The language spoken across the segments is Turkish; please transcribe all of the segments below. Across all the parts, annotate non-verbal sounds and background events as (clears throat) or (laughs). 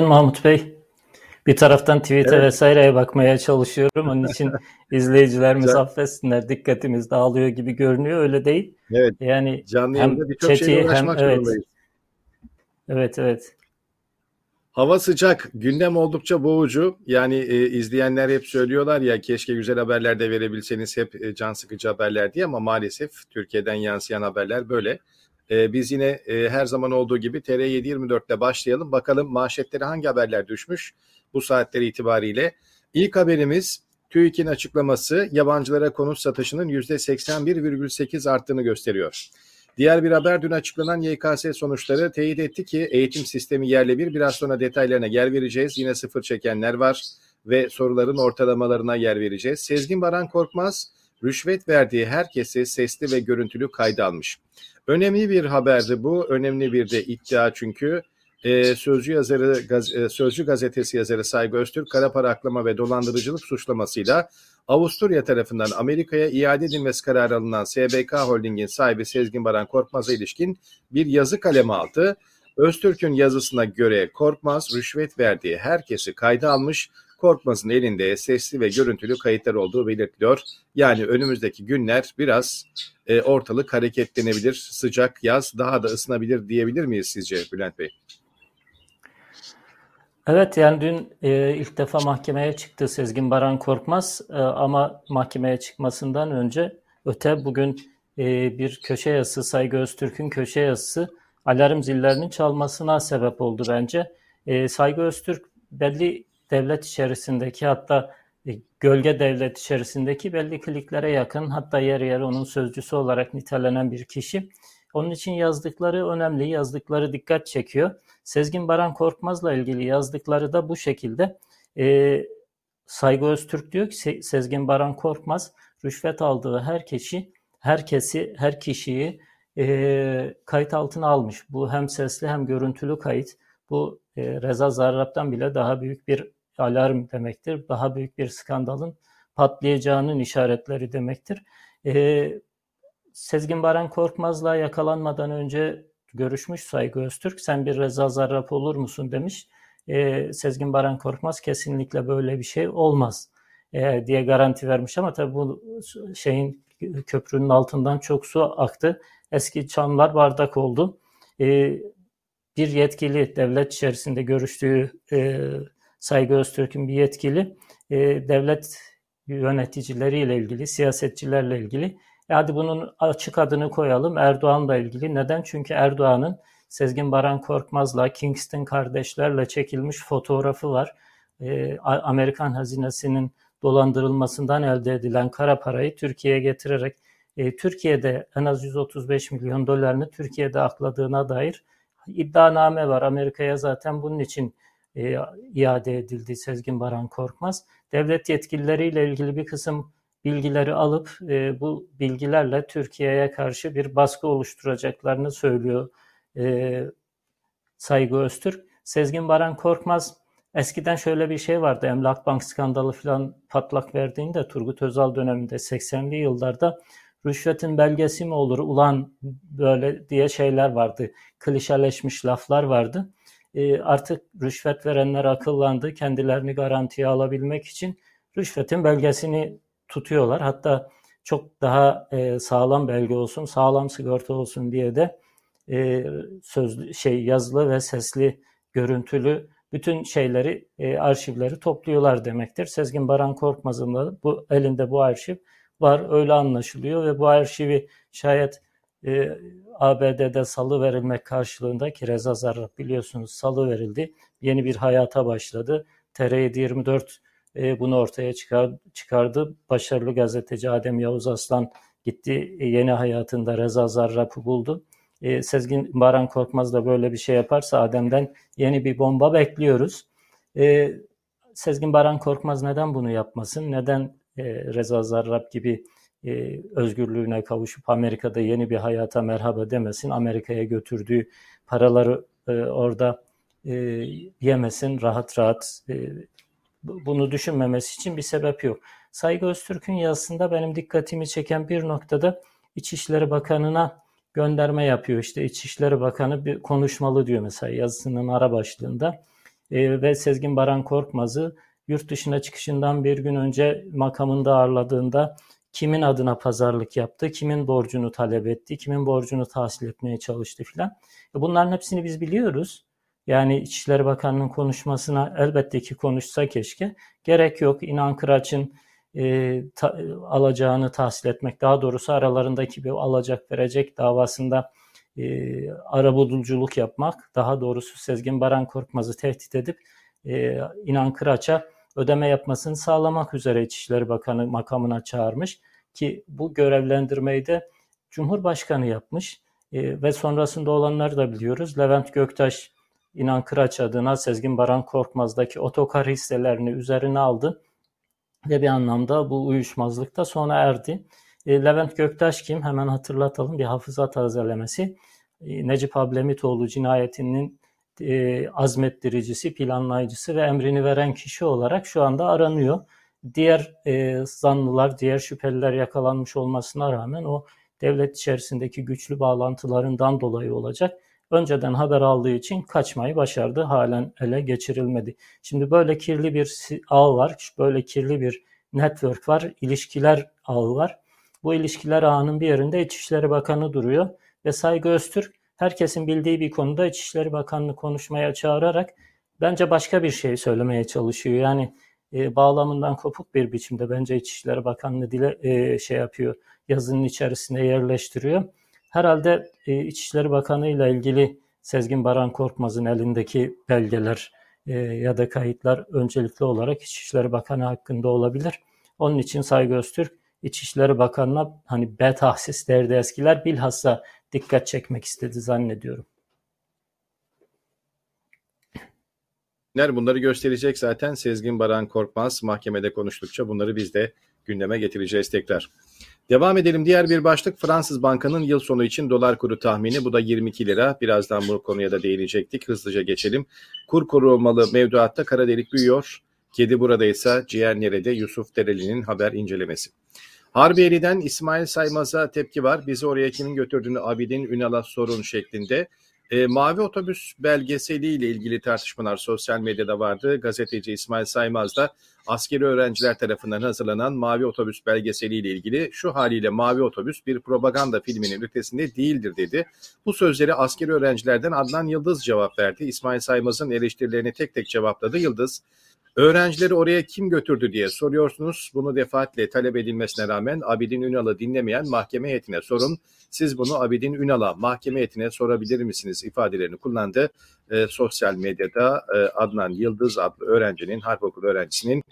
Mahmut Bey. Bir taraftan Twitter evet. vesaireye bakmaya çalışıyorum. Onun için (laughs) izleyicilerimiz Can... affetsinler. Dikkatimiz dağılıyor gibi görünüyor. Öyle değil. Evet. Yani canlı hem birçok şeyle uğraşmak hem, evet. Evet, evet. Hava sıcak, gündem oldukça boğucu. Yani e, izleyenler hep söylüyorlar ya keşke güzel haberler de verebilseniz hep e, can sıkıcı haberler diye ama maalesef Türkiye'den yansıyan haberler böyle. E, biz yine e, her zaman olduğu gibi TR724'te başlayalım. Bakalım manşetlere hangi haberler düşmüş bu saatler itibariyle. İlk haberimiz TÜİK'in açıklaması yabancılara konut satışının %81,8 arttığını gösteriyor. Diğer bir haber dün açıklanan YKS sonuçları teyit etti ki eğitim sistemi yerle bir. Biraz sonra detaylarına yer vereceğiz. Yine sıfır çekenler var ve soruların ortalamalarına yer vereceğiz. Sezgin Baran Korkmaz rüşvet verdiği herkesi sesli ve görüntülü kayda almış. Önemli bir haberdi bu. Önemli bir de iddia çünkü. Ee, Sözcü yazarı gaz, e, Sözcü gazetesi yazarı Saygı Öztürk kara para aklama ve dolandırıcılık suçlamasıyla Avusturya tarafından Amerika'ya iade edilmesi kararı alınan SBK Holding'in sahibi Sezgin Baran Korkmaz'a ilişkin bir yazı kaleme aldı. Öztürk'ün yazısına göre Korkmaz rüşvet verdiği herkesi kayda almış, Korkmaz'ın elinde sesli ve görüntülü kayıtlar olduğu belirtiliyor. Yani önümüzdeki günler biraz e, ortalık hareketlenebilir, sıcak yaz daha da ısınabilir diyebilir miyiz sizce Bülent Bey? Evet yani dün e, ilk defa mahkemeye çıktı Sezgin Baran Korkmaz e, ama mahkemeye çıkmasından önce öte bugün e, bir köşe yazısı Saygı Öztürk'ün köşe yazısı alarm zillerinin çalmasına sebep oldu bence. E, Saygı Öztürk belli devlet içerisindeki hatta e, gölge devlet içerisindeki belli kliklere yakın hatta yer yer onun sözcüsü olarak nitelenen bir kişi. Onun için yazdıkları önemli, yazdıkları dikkat çekiyor. Sezgin Baran Korkmaz'la ilgili yazdıkları da bu şekilde. E, Saygı Öztürk diyor ki Sezgin Baran Korkmaz rüşvet aldığı her kişi, herkesi, her kişiyi e, kayıt altına almış. Bu hem sesli hem görüntülü kayıt. Bu e, Reza Zarrab'dan bile daha büyük bir alarm demektir. Daha büyük bir skandalın patlayacağının işaretleri demektir. E, Sezgin Baran Korkmaz'la yakalanmadan önce görüşmüş Saygı Öztürk. Sen bir Reza Zarrab olur musun demiş. E, Sezgin Baran Korkmaz kesinlikle böyle bir şey olmaz e, diye garanti vermiş ama tabii bu şeyin köprünün altından çok su aktı. Eski çamlar bardak oldu. E, bir yetkili devlet içerisinde görüştüğü e, Saygı Öztürk'ün bir yetkili e, devlet yöneticileriyle ilgili, siyasetçilerle ilgili e hadi bunun açık adını koyalım Erdoğan'la ilgili. Neden? Çünkü Erdoğan'ın Sezgin Baran Korkmaz'la Kingston kardeşlerle çekilmiş fotoğrafı var. E, Amerikan hazinesinin dolandırılmasından elde edilen kara parayı Türkiye'ye getirerek e, Türkiye'de en az 135 milyon dolarını Türkiye'de akladığına dair iddianame var. Amerika'ya zaten bunun için e, iade edildi Sezgin Baran Korkmaz. Devlet yetkilileriyle ilgili bir kısım bilgileri alıp e, bu bilgilerle Türkiye'ye karşı bir baskı oluşturacaklarını söylüyor e, Saygı Öztürk. Sezgin Baran Korkmaz eskiden şöyle bir şey vardı Emlak Bank skandalı falan patlak verdiğinde Turgut Özal döneminde 80'li yıllarda rüşvetin belgesi mi olur ulan böyle diye şeyler vardı. Klişeleşmiş laflar vardı. E, artık rüşvet verenler akıllandı. Kendilerini garantiye alabilmek için rüşvetin belgesini tutuyorlar. Hatta çok daha e, sağlam belge olsun, sağlam sigorta olsun diye de e, sözlü şey yazılı ve sesli, görüntülü bütün şeyleri, e, arşivleri topluyorlar demektir. Sezgin Baran Korkmaz'ın da bu elinde bu arşiv var, öyle anlaşılıyor ve bu arşivi şayet e, ABD'de salı verilmek karşılığında ki Reza Zarrab biliyorsunuz salı verildi. Yeni bir hayata başladı. TR724 e, bunu ortaya çıkar, çıkardı. Başarılı gazeteci Adem Yavuz Aslan gitti e, yeni hayatında Reza Zarrab'ı buldu. E, Sezgin Baran Korkmaz da böyle bir şey yaparsa Adem'den yeni bir bomba bekliyoruz. E, Sezgin Baran Korkmaz neden bunu yapmasın? Neden e, Reza Zarrab gibi e, özgürlüğüne kavuşup Amerika'da yeni bir hayata merhaba demesin? Amerika'ya götürdüğü paraları e, orada e, yemesin, rahat rahat e, bunu düşünmemesi için bir sebep yok. Saygı Öztürk'ün yazısında benim dikkatimi çeken bir noktada İçişleri Bakanı'na gönderme yapıyor. İşte İçişleri Bakanı bir konuşmalı diyor mesela yazısının ara başlığında. e, ve Sezgin Baran Korkmaz'ı yurt dışına çıkışından bir gün önce makamında ağırladığında kimin adına pazarlık yaptı, kimin borcunu talep etti, kimin borcunu tahsil etmeye çalıştı filan. E, bunların hepsini biz biliyoruz. Yani İçişleri Bakanı'nın konuşmasına elbette ki konuşsa keşke. Gerek yok. İnan Kıraç'ın e, ta, alacağını tahsil etmek, daha doğrusu aralarındaki bir alacak verecek davasında e, arabuluculuk yapmak, daha doğrusu Sezgin Baran Korkmaz'ı tehdit edip e, İnan Kıraç'a ödeme yapmasını sağlamak üzere İçişleri Bakanı makamına çağırmış ki bu görevlendirmeyi de Cumhurbaşkanı yapmış e, ve sonrasında olanları da biliyoruz. Levent Göktaş İnan Kıraç adına Sezgin Baran Korkmaz'daki otokar hisselerini üzerine aldı ve bir anlamda bu uyuşmazlık da sona erdi. E, Levent Göktaş kim? Hemen hatırlatalım bir hafıza tazelemesi. E, Necip Ablemitoğlu cinayetinin e, azmettiricisi, planlayıcısı ve emrini veren kişi olarak şu anda aranıyor. Diğer e, zanlılar, diğer şüpheliler yakalanmış olmasına rağmen o devlet içerisindeki güçlü bağlantılarından dolayı olacak. Önceden haber aldığı için kaçmayı başardı. Halen ele geçirilmedi. Şimdi böyle kirli bir ağ var, böyle kirli bir network var, ilişkiler ağı var. Bu ilişkiler ağının bir yerinde İçişleri Bakanı duruyor ve Saygı Öztürk herkesin bildiği bir konuda İçişleri Bakanı'nı konuşmaya çağırarak bence başka bir şey söylemeye çalışıyor. Yani e, bağlamından kopuk bir biçimde bence İçişleri Bakanlığı dile e, şey yapıyor, yazının içerisine yerleştiriyor. Herhalde e, İçişleri Bakanı ile ilgili Sezgin Baran Korkmaz'ın elindeki belgeler e, ya da kayıtlar öncelikli olarak İçişleri Bakanı hakkında olabilir. Onun için Saygı Öztürk İçişleri Bakanı'na hani B tahsis derdi eskiler bilhassa dikkat çekmek istedi zannediyorum. Bunları gösterecek zaten Sezgin Baran Korkmaz mahkemede konuştukça bunları biz de gündeme getireceğiz tekrar. Devam edelim. Diğer bir başlık Fransız Banka'nın yıl sonu için dolar kuru tahmini. Bu da 22 lira. Birazdan bu konuya da değinecektik. Hızlıca geçelim. Kur korumalı mevduatta kara delik büyüyor. Kedi burada ise ciğer nerede? Yusuf Dereli'nin haber incelemesi. Harbiyeli'den İsmail Saymaz'a tepki var. Bizi oraya kimin götürdüğünü Abidin Ünal'a sorun şeklinde. E, Mavi Otobüs belgeseliyle ilgili tartışmalar sosyal medyada vardı. Gazeteci İsmail Saymaz da askeri öğrenciler tarafından hazırlanan Mavi Otobüs belgeseliyle ilgili şu haliyle Mavi Otobüs bir propaganda filminin ötesinde değildir dedi. Bu sözleri askeri öğrencilerden Adnan Yıldız cevap verdi. İsmail Saymaz'ın eleştirilerini tek tek cevapladı. Yıldız, Öğrencileri oraya kim götürdü diye soruyorsunuz. Bunu defaatle talep edilmesine rağmen Abidin Ünal'ı dinlemeyen mahkeme heyetine sorun. Siz bunu Abidin Ünal'a mahkeme heyetine sorabilir misiniz ifadelerini kullandı. E, sosyal medyada e, Adnan Yıldız adlı öğrencinin, harp okulu öğrencisinin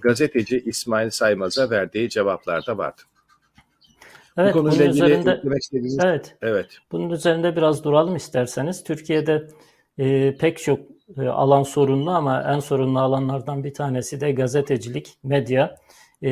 gazeteci İsmail Saymaz'a verdiği cevaplarda vardı. Evet, Bu konuyla ilgili üzerinde, evet, evet. Bunun üzerinde biraz duralım isterseniz. Türkiye'de e, pek çok e, alan sorunlu ama en sorunlu alanlardan bir tanesi de gazetecilik, medya. E,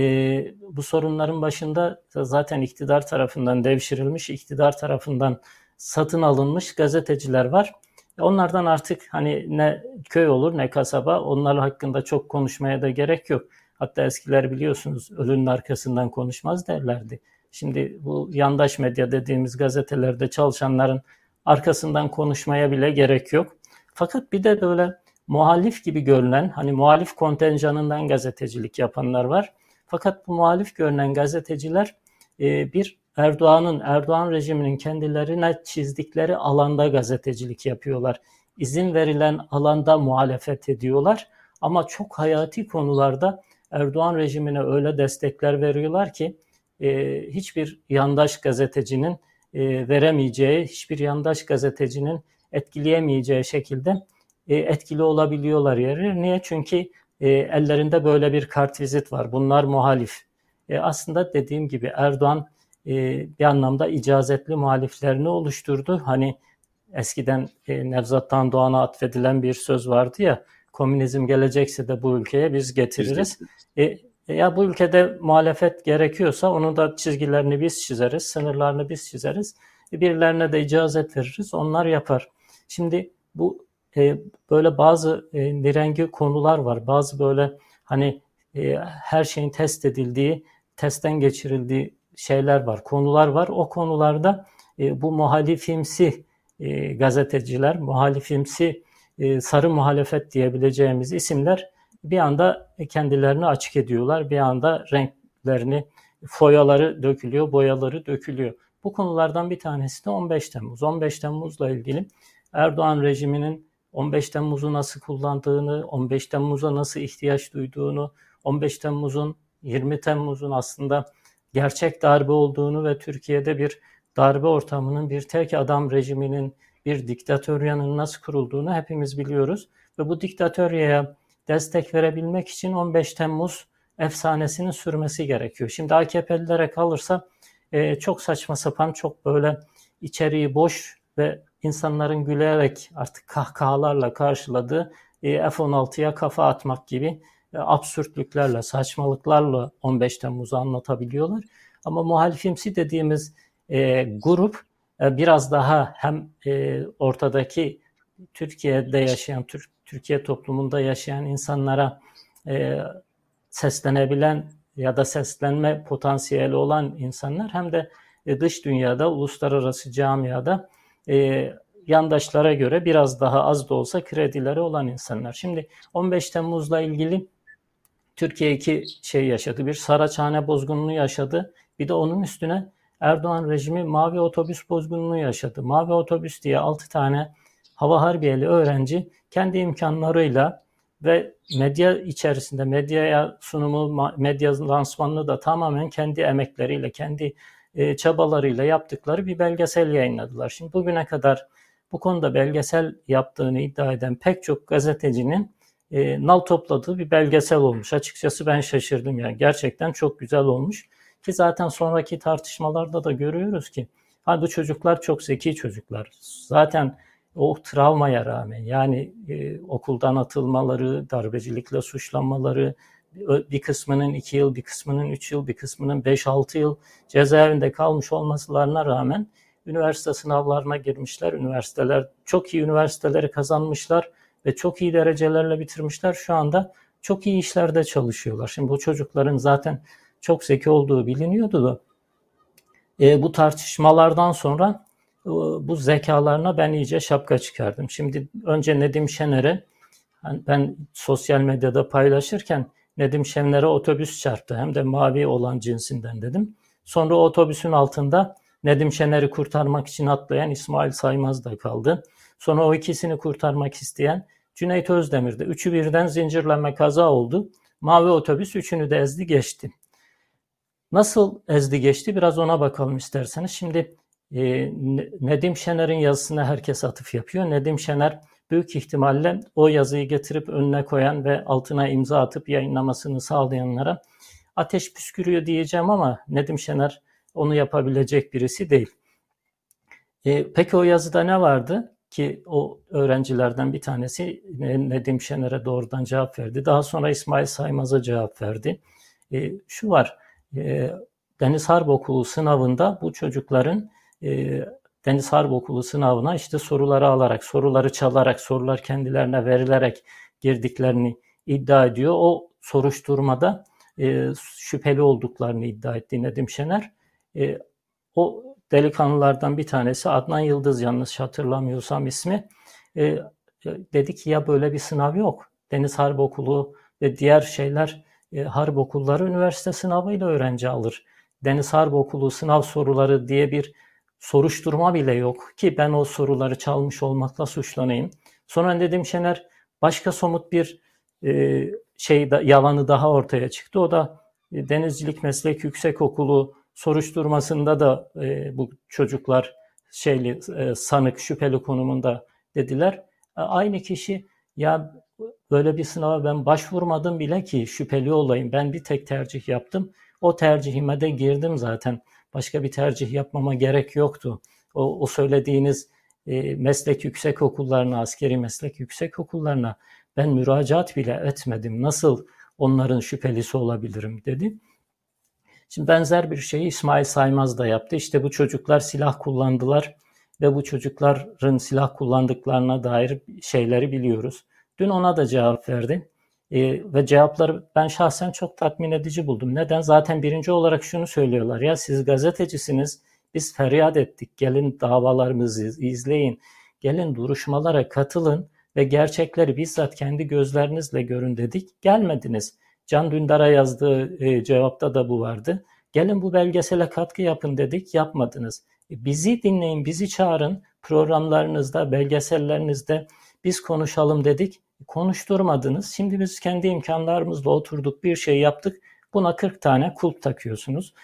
bu sorunların başında zaten iktidar tarafından devşirilmiş, iktidar tarafından satın alınmış gazeteciler var. Onlardan artık hani ne köy olur ne kasaba onlar hakkında çok konuşmaya da gerek yok. Hatta eskiler biliyorsunuz ölünün arkasından konuşmaz derlerdi. Şimdi bu yandaş medya dediğimiz gazetelerde çalışanların arkasından konuşmaya bile gerek yok. Fakat bir de böyle muhalif gibi görünen, hani muhalif kontenjanından gazetecilik yapanlar var. Fakat bu muhalif görünen gazeteciler e, bir Erdoğan'ın, Erdoğan rejiminin kendilerine çizdikleri alanda gazetecilik yapıyorlar. İzin verilen alanda muhalefet ediyorlar. Ama çok hayati konularda Erdoğan rejimine öyle destekler veriyorlar ki e, hiçbir yandaş gazetecinin e, veremeyeceği, hiçbir yandaş gazetecinin etkileyemeyeceği şekilde e, etkili olabiliyorlar yeri. Niye? Çünkü e, ellerinde böyle bir kartvizit var. Bunlar muhalif. E, aslında dediğim gibi Erdoğan e, bir anlamda icazetli muhaliflerini oluşturdu. Hani eskiden e, Nevzat Doğan'a atfedilen bir söz vardı ya, komünizm gelecekse de bu ülkeye biz getiririz. E, ya bu ülkede muhalefet gerekiyorsa onun da çizgilerini biz çizeriz, sınırlarını biz çizeriz. E, birilerine de icazet veririz, onlar yapar. Şimdi bu e, böyle bazı e, nirengi konular var. Bazı böyle hani e, her şeyin test edildiği, testten geçirildiği şeyler var, konular var. O konularda e, bu muhalifimsi e, gazeteciler, muhalifimsi e, sarı muhalefet diyebileceğimiz isimler bir anda kendilerini açık ediyorlar. Bir anda renklerini, foyaları dökülüyor, boyaları dökülüyor. Bu konulardan bir tanesi de 15 Temmuz. 15 Temmuz'la ilgili Erdoğan rejiminin 15 Temmuz'u nasıl kullandığını, 15 Temmuz'a nasıl ihtiyaç duyduğunu, 15 Temmuz'un 20 Temmuz'un aslında gerçek darbe olduğunu ve Türkiye'de bir darbe ortamının, bir tek adam rejiminin, bir diktatöryanın nasıl kurulduğunu hepimiz biliyoruz. Ve bu diktatöryaya destek verebilmek için 15 Temmuz efsanesinin sürmesi gerekiyor. Şimdi AKP'lilere kalırsa e, çok saçma sapan, çok böyle içeriği boş ve insanların gülerek artık kahkahalarla karşıladığı e, F-16'ya kafa atmak gibi e, absürtlüklerle, saçmalıklarla 15 Temmuz'u anlatabiliyorlar. Ama muhalifimsi dediğimiz e, grup e, biraz daha hem e, ortadaki Türkiye'de yaşayan, Türk, Türkiye toplumunda yaşayan insanlara e, seslenebilen ya da seslenme potansiyeli olan insanlar hem de e, dış dünyada, uluslararası camiada e, yandaşlara göre biraz daha az da olsa kredileri olan insanlar. Şimdi 15 Temmuz'la ilgili Türkiye iki şey yaşadı. Bir Saraçhane bozgununu yaşadı. Bir de onun üstüne Erdoğan rejimi mavi otobüs bozgununu yaşadı. Mavi otobüs diye 6 tane hava harbiyeli öğrenci kendi imkanlarıyla ve medya içerisinde medyaya sunumu, medya lansmanını da tamamen kendi emekleriyle, kendi e, çabalarıyla yaptıkları bir belgesel yayınladılar. Şimdi bugüne kadar bu konuda belgesel yaptığını iddia eden pek çok gazetecinin e, nal topladığı bir belgesel olmuş. Açıkçası ben şaşırdım yani. Gerçekten çok güzel olmuş. Ki zaten sonraki tartışmalarda da görüyoruz ki ha bu çocuklar çok zeki çocuklar. Zaten o travmaya rağmen yani e, okuldan atılmaları, darbecilikle suçlanmaları, bir kısmının 2 yıl, bir kısmının 3 yıl, bir kısmının 5-6 yıl cezaevinde kalmış olmasılarına rağmen üniversite sınavlarına girmişler. Üniversiteler çok iyi üniversiteleri kazanmışlar ve çok iyi derecelerle bitirmişler. Şu anda çok iyi işlerde çalışıyorlar. Şimdi bu çocukların zaten çok zeki olduğu biliniyordu da e, bu tartışmalardan sonra bu zekalarına ben iyice şapka çıkardım. Şimdi önce Nedim Şener'e ben sosyal medyada paylaşırken Nedim Şener'e otobüs çarptı. Hem de mavi olan cinsinden dedim. Sonra otobüsün altında Nedim Şener'i kurtarmak için atlayan İsmail Saymaz da kaldı. Sonra o ikisini kurtarmak isteyen Cüneyt Özdemir'de. Üçü birden zincirleme kaza oldu. Mavi otobüs üçünü de ezdi geçti. Nasıl ezdi geçti biraz ona bakalım isterseniz. Şimdi e, Nedim Şener'in yazısına herkes atıf yapıyor. Nedim Şener büyük ihtimalle o yazıyı getirip önüne koyan ve altına imza atıp yayınlamasını sağlayanlara ateş püskürüyor diyeceğim ama Nedim Şener onu yapabilecek birisi değil. E, peki o yazıda ne vardı? Ki o öğrencilerden bir tanesi Nedim Şener'e doğrudan cevap verdi. Daha sonra İsmail Saymaz'a cevap verdi. E, şu var, e, Deniz Harp Okulu sınavında bu çocukların e, Deniz Harp Okulu sınavına işte soruları alarak, soruları çalarak, sorular kendilerine verilerek girdiklerini iddia ediyor. O soruşturmada e, şüpheli olduklarını iddia etti Nedim Şener. E, o delikanlılardan bir tanesi Adnan Yıldız yanlış hatırlamıyorsam ismi. E, e, dedi ki ya böyle bir sınav yok. Deniz Harp Okulu ve diğer şeyler e, harp okulları üniversite sınavıyla öğrenci alır. Deniz Harp Okulu sınav soruları diye bir soruşturma bile yok ki ben o soruları çalmış olmakla suçlanayım. Sonra Nedim Şener başka somut bir e, şey da, yalanı daha ortaya çıktı. O da e, Denizcilik Meslek Yüksek Okulu soruşturmasında da e, bu çocuklar şeyli e, sanık şüpheli konumunda dediler. E, aynı kişi ya böyle bir sınava ben başvurmadım bile ki şüpheli olayım. Ben bir tek tercih yaptım. O tercihime de girdim zaten. Başka bir tercih yapmama gerek yoktu. O, o söylediğiniz e, meslek yüksek okullarına, askeri meslek yüksek okullarına ben müracaat bile etmedim. Nasıl onların şüphelisi olabilirim dedi. Şimdi benzer bir şeyi İsmail Saymaz da yaptı. İşte bu çocuklar silah kullandılar ve bu çocukların silah kullandıklarına dair şeyleri biliyoruz. Dün ona da cevap verdi. E, ve cevapları ben şahsen çok tatmin edici buldum. Neden? Zaten birinci olarak şunu söylüyorlar. Ya siz gazetecisiniz, biz feryat ettik. Gelin davalarımızı izleyin. Gelin duruşmalara katılın ve gerçekleri bizzat kendi gözlerinizle görün dedik. Gelmediniz. Can Dündar'a yazdığı e, cevapta da bu vardı. Gelin bu belgesele katkı yapın dedik, yapmadınız. E, bizi dinleyin, bizi çağırın programlarınızda, belgesellerinizde biz konuşalım dedik. Konuşturmadınız. Şimdi biz kendi imkanlarımızla oturduk, bir şey yaptık. Buna 40 tane kulp takıyorsunuz.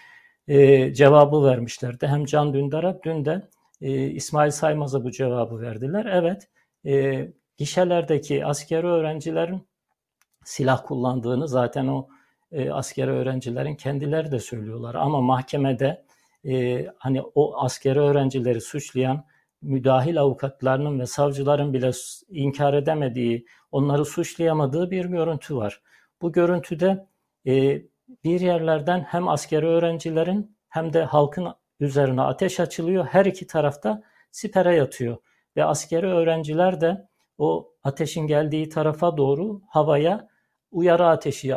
Ee, cevabı vermişlerdi. Hem Can Dündar'a, dün de e, İsmail Saymaz'a bu cevabı verdiler. Evet, e, gişelerdeki askeri öğrencilerin silah kullandığını zaten o e, askeri öğrencilerin kendileri de söylüyorlar. Ama mahkemede e, hani o askeri öğrencileri suçlayan müdahil avukatlarının ve savcıların bile inkar edemediği, onları suçlayamadığı bir görüntü var. Bu görüntüde e, bir yerlerden hem askeri öğrencilerin hem de halkın üzerine ateş açılıyor. Her iki tarafta sipere yatıyor ve askeri öğrenciler de o ateşin geldiği tarafa doğru havaya uyarı ateşi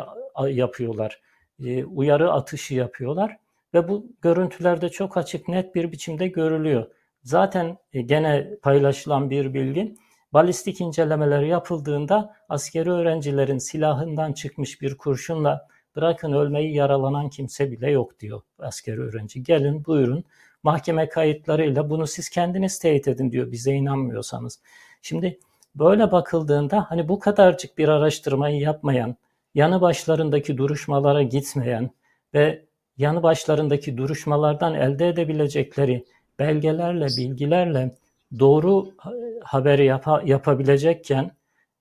yapıyorlar. E, uyarı atışı yapıyorlar ve bu görüntülerde çok açık net bir biçimde görülüyor. Zaten e, gene paylaşılan bir bilgi balistik incelemeleri yapıldığında askeri öğrencilerin silahından çıkmış bir kurşunla bırakın ölmeyi yaralanan kimse bile yok diyor askeri öğrenci. Gelin buyurun mahkeme kayıtlarıyla bunu siz kendiniz teyit edin diyor bize inanmıyorsanız. Şimdi böyle bakıldığında hani bu kadarcık bir araştırmayı yapmayan, yanı başlarındaki duruşmalara gitmeyen ve yanı başlarındaki duruşmalardan elde edebilecekleri belgelerle, bilgilerle doğru haberi yap yapabilecekken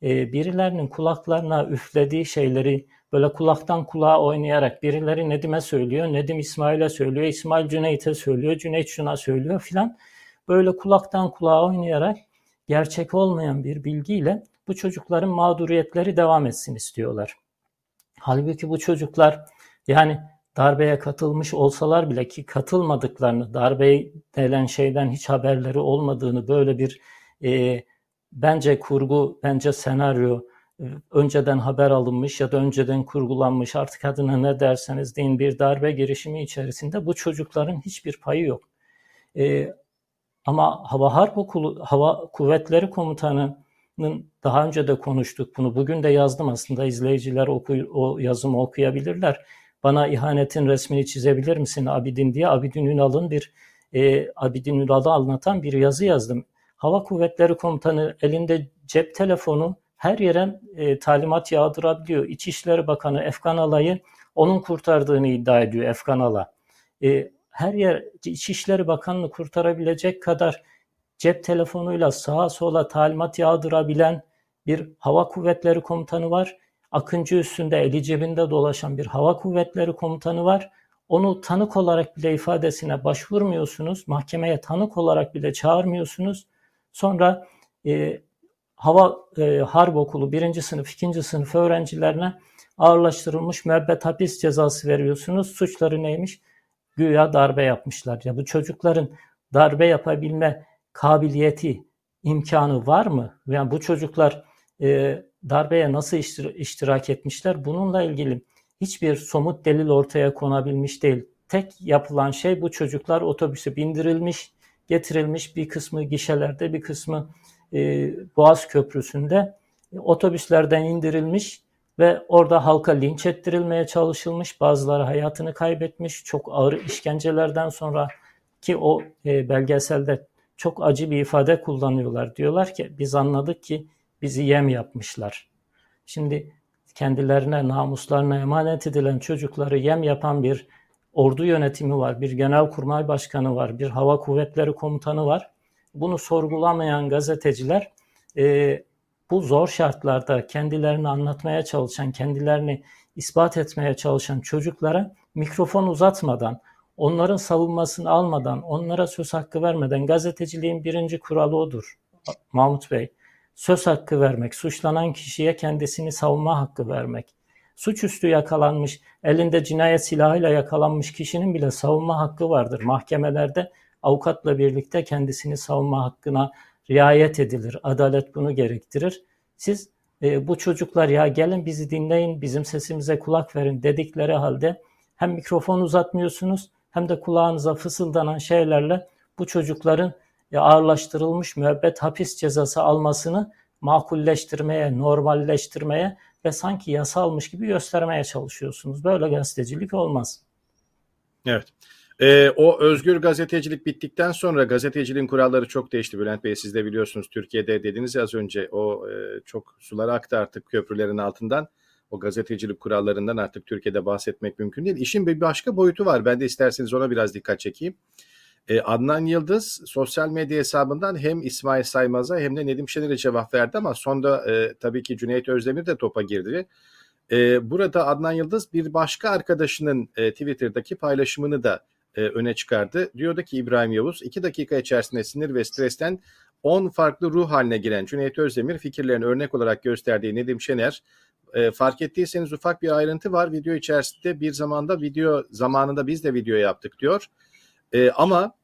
e, birilerinin kulaklarına üflediği şeyleri böyle kulaktan kulağa oynayarak birileri Nedim'e söylüyor, Nedim İsmail'e söylüyor, İsmail Cüneyt'e söylüyor, Cüneyt şuna söylüyor filan. Böyle kulaktan kulağa oynayarak gerçek olmayan bir bilgiyle bu çocukların mağduriyetleri devam etsin istiyorlar. Halbuki bu çocuklar yani darbeye katılmış olsalar bile ki katılmadıklarını, darbe denen şeyden hiç haberleri olmadığını böyle bir e, bence kurgu, bence senaryo e, önceden haber alınmış ya da önceden kurgulanmış artık adına ne derseniz deyin bir darbe girişimi içerisinde bu çocukların hiçbir payı yok. E, ama Hava Harp Okulu, Hava Kuvvetleri Komutanı'nın daha önce de konuştuk bunu. Bugün de yazdım aslında izleyiciler oku, o yazımı okuyabilirler bana ihanetin resmini çizebilir misin Abidin diye Abidin Ünal'ın bir e, Abidin Ünal'ı anlatan bir yazı yazdım. Hava Kuvvetleri Komutanı elinde cep telefonu her yere e, talimat yağdırabiliyor. İçişleri Bakanı Efkan Alay'ı onun kurtardığını iddia ediyor Efkan Ala. E, her yer İçişleri Bakanı'nı kurtarabilecek kadar cep telefonuyla sağa sola talimat yağdırabilen bir hava kuvvetleri komutanı var. Akıncı üstünde eli cebinde dolaşan bir hava kuvvetleri komutanı var. Onu tanık olarak bile ifadesine başvurmuyorsunuz. Mahkemeye tanık olarak bile çağırmıyorsunuz. Sonra e, hava e, harp okulu birinci sınıf, ikinci sınıf öğrencilerine ağırlaştırılmış müebbet hapis cezası veriyorsunuz. Suçları neymiş? Güya darbe yapmışlar. Ya bu çocukların darbe yapabilme kabiliyeti, imkanı var mı? Yani bu çocuklar e, darbeye nasıl iştirak etmişler bununla ilgili hiçbir somut delil ortaya konabilmiş değil. Tek yapılan şey bu çocuklar otobüse bindirilmiş, getirilmiş bir kısmı gişelerde bir kısmı e, Boğaz Köprüsü'nde e, otobüslerden indirilmiş ve orada halka linç ettirilmeye çalışılmış. Bazıları hayatını kaybetmiş. Çok ağır işkencelerden sonra ki o e, belgeselde çok acı bir ifade kullanıyorlar. Diyorlar ki biz anladık ki bizi yem yapmışlar. Şimdi kendilerine, namuslarına emanet edilen çocukları yem yapan bir ordu yönetimi var, bir genelkurmay başkanı var, bir hava kuvvetleri komutanı var. Bunu sorgulamayan gazeteciler e, bu zor şartlarda kendilerini anlatmaya çalışan, kendilerini ispat etmeye çalışan çocuklara mikrofon uzatmadan, onların savunmasını almadan, onlara söz hakkı vermeden gazeteciliğin birinci kuralı odur Mahmut Bey söz hakkı vermek, suçlanan kişiye kendisini savunma hakkı vermek. Suçüstü yakalanmış, elinde cinayet silahıyla yakalanmış kişinin bile savunma hakkı vardır. Mahkemelerde avukatla birlikte kendisini savunma hakkına riayet edilir. Adalet bunu gerektirir. Siz e, bu çocuklar ya gelin bizi dinleyin, bizim sesimize kulak verin dedikleri halde hem mikrofon uzatmıyorsunuz hem de kulağınıza fısıldanan şeylerle bu çocukların ağırlaştırılmış müebbet hapis cezası almasını makulleştirmeye, normalleştirmeye ve sanki yasalmış gibi göstermeye çalışıyorsunuz. Böyle gazetecilik olmaz. Evet. Ee, o özgür gazetecilik bittikten sonra gazeteciliğin kuralları çok değişti. Bülent Bey siz de biliyorsunuz Türkiye'de dediniz ya az önce o e, çok sular aktı artık köprülerin altından. O gazetecilik kurallarından artık Türkiye'de bahsetmek mümkün değil. İşin bir başka boyutu var. Ben de isterseniz ona biraz dikkat çekeyim. Ee, Adnan Yıldız sosyal medya hesabından hem İsmail Saymaz'a hem de Nedim Şener'e cevap verdi ama sonda e, tabii ki Cüneyt Özdemir de topa girdi. E, burada Adnan Yıldız bir başka arkadaşının e, Twitter'daki paylaşımını da e, öne çıkardı. Diyordu ki İbrahim Yavuz iki dakika içerisinde sinir ve stresten 10 farklı ruh haline giren Cüneyt Özdemir fikirlerini örnek olarak gösterdiği Nedim Şener e, fark ettiyseniz ufak bir ayrıntı var. Video içerisinde bir zamanda video zamanında biz de video yaptık diyor. E, ama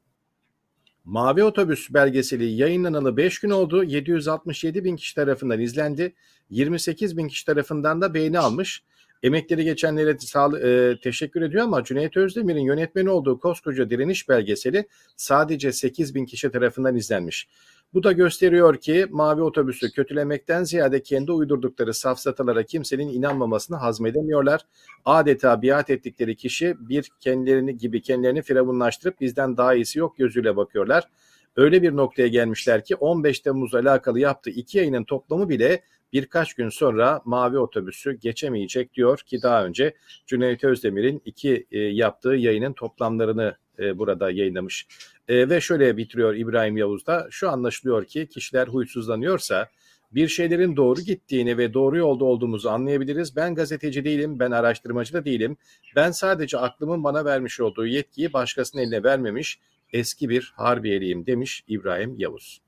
Mavi Otobüs belgeseli yayınlanalı 5 gün oldu. 767 bin kişi tarafından izlendi. 28 bin kişi tarafından da beğeni almış. Emekleri geçenlere sağ, e, teşekkür ediyor ama Cüneyt Özdemir'in yönetmeni olduğu koskoca direniş belgeseli sadece 8 bin kişi tarafından izlenmiş. Bu da gösteriyor ki mavi otobüsü kötülemekten ziyade kendi uydurdukları safsatalara kimsenin inanmamasını hazmedemiyorlar. Adeta biat ettikleri kişi bir kendilerini gibi kendilerini firavunlaştırıp bizden daha iyisi yok gözüyle bakıyorlar. Öyle bir noktaya gelmişler ki 15 Temmuz alakalı yaptığı iki yayının toplamı bile birkaç gün sonra mavi otobüsü geçemeyecek diyor ki daha önce Cüneyt Özdemir'in iki e, yaptığı yayının toplamlarını e, burada yayınlamış. E, ve şöyle bitiriyor İbrahim Yavuz da şu anlaşılıyor ki kişiler huysuzlanıyorsa bir şeylerin doğru gittiğini ve doğru yolda olduğumuzu anlayabiliriz. Ben gazeteci değilim, ben araştırmacı da değilim. Ben sadece aklımın bana vermiş olduğu yetkiyi başkasının eline vermemiş eski bir harbiyeliyim demiş İbrahim Yavuz.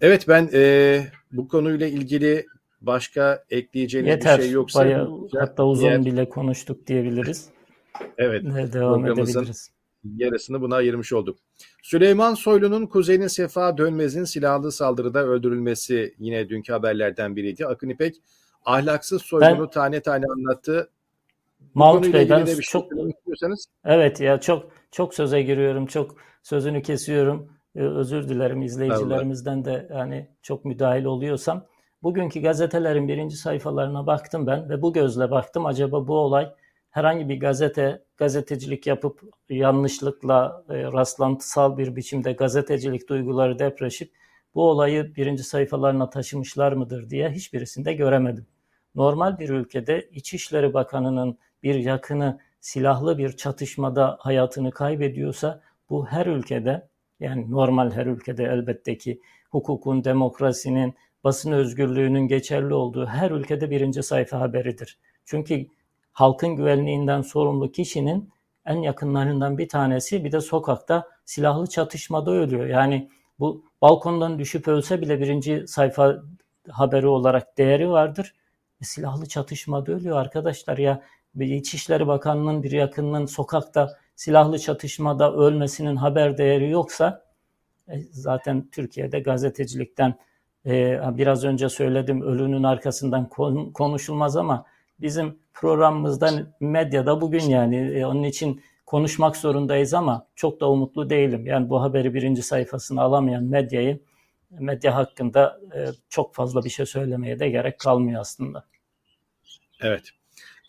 Evet ben e, bu konuyla ilgili başka ekleyeceğiniz Yeter, bir şey yoksa bayağı, hatta uzun diğer, bile konuştuk diyebiliriz. Evet. Devam edebiliriz. Yarısını buna ayırmış olduk. Süleyman Soylu'nun kuzeni Sefa Dönmez'in silahlı saldırıda öldürülmesi yine dünkü haberlerden biriydi. Akın İpek ahlaksız Soylu'nu ben, tane tane anlattı. Mahmut Bey ben şey çok Evet ya çok çok söze giriyorum. Çok sözünü kesiyorum. Ee, özür dilerim izleyicilerimizden de yani çok müdahil oluyorsam. Bugünkü gazetelerin birinci sayfalarına baktım ben ve bu gözle baktım. Acaba bu olay herhangi bir gazete gazetecilik yapıp yanlışlıkla e, rastlantısal bir biçimde gazetecilik duyguları depreşip bu olayı birinci sayfalarına taşımışlar mıdır diye hiçbirisinde göremedim. Normal bir ülkede İçişleri Bakanı'nın bir yakını silahlı bir çatışmada hayatını kaybediyorsa bu her ülkede yani normal her ülkede elbette ki hukukun, demokrasinin, basın özgürlüğünün geçerli olduğu her ülkede birinci sayfa haberidir. Çünkü halkın güvenliğinden sorumlu kişinin en yakınlarından bir tanesi bir de sokakta silahlı çatışmada ölüyor. Yani bu balkondan düşüp ölse bile birinci sayfa haberi olarak değeri vardır. E, silahlı çatışmada ölüyor arkadaşlar ya. İçişleri Bakanı'nın bir yakınının sokakta silahlı çatışmada ölmesinin haber değeri yoksa e, zaten Türkiye'de gazetecilikten e, biraz önce söyledim ölünün arkasından konuşulmaz ama bizim programımızda medyada bugün yani e, onun için konuşmak zorundayız ama çok da umutlu değilim. Yani bu haberi birinci sayfasına alamayan medyayı medya hakkında çok fazla bir şey söylemeye de gerek kalmıyor aslında. Evet.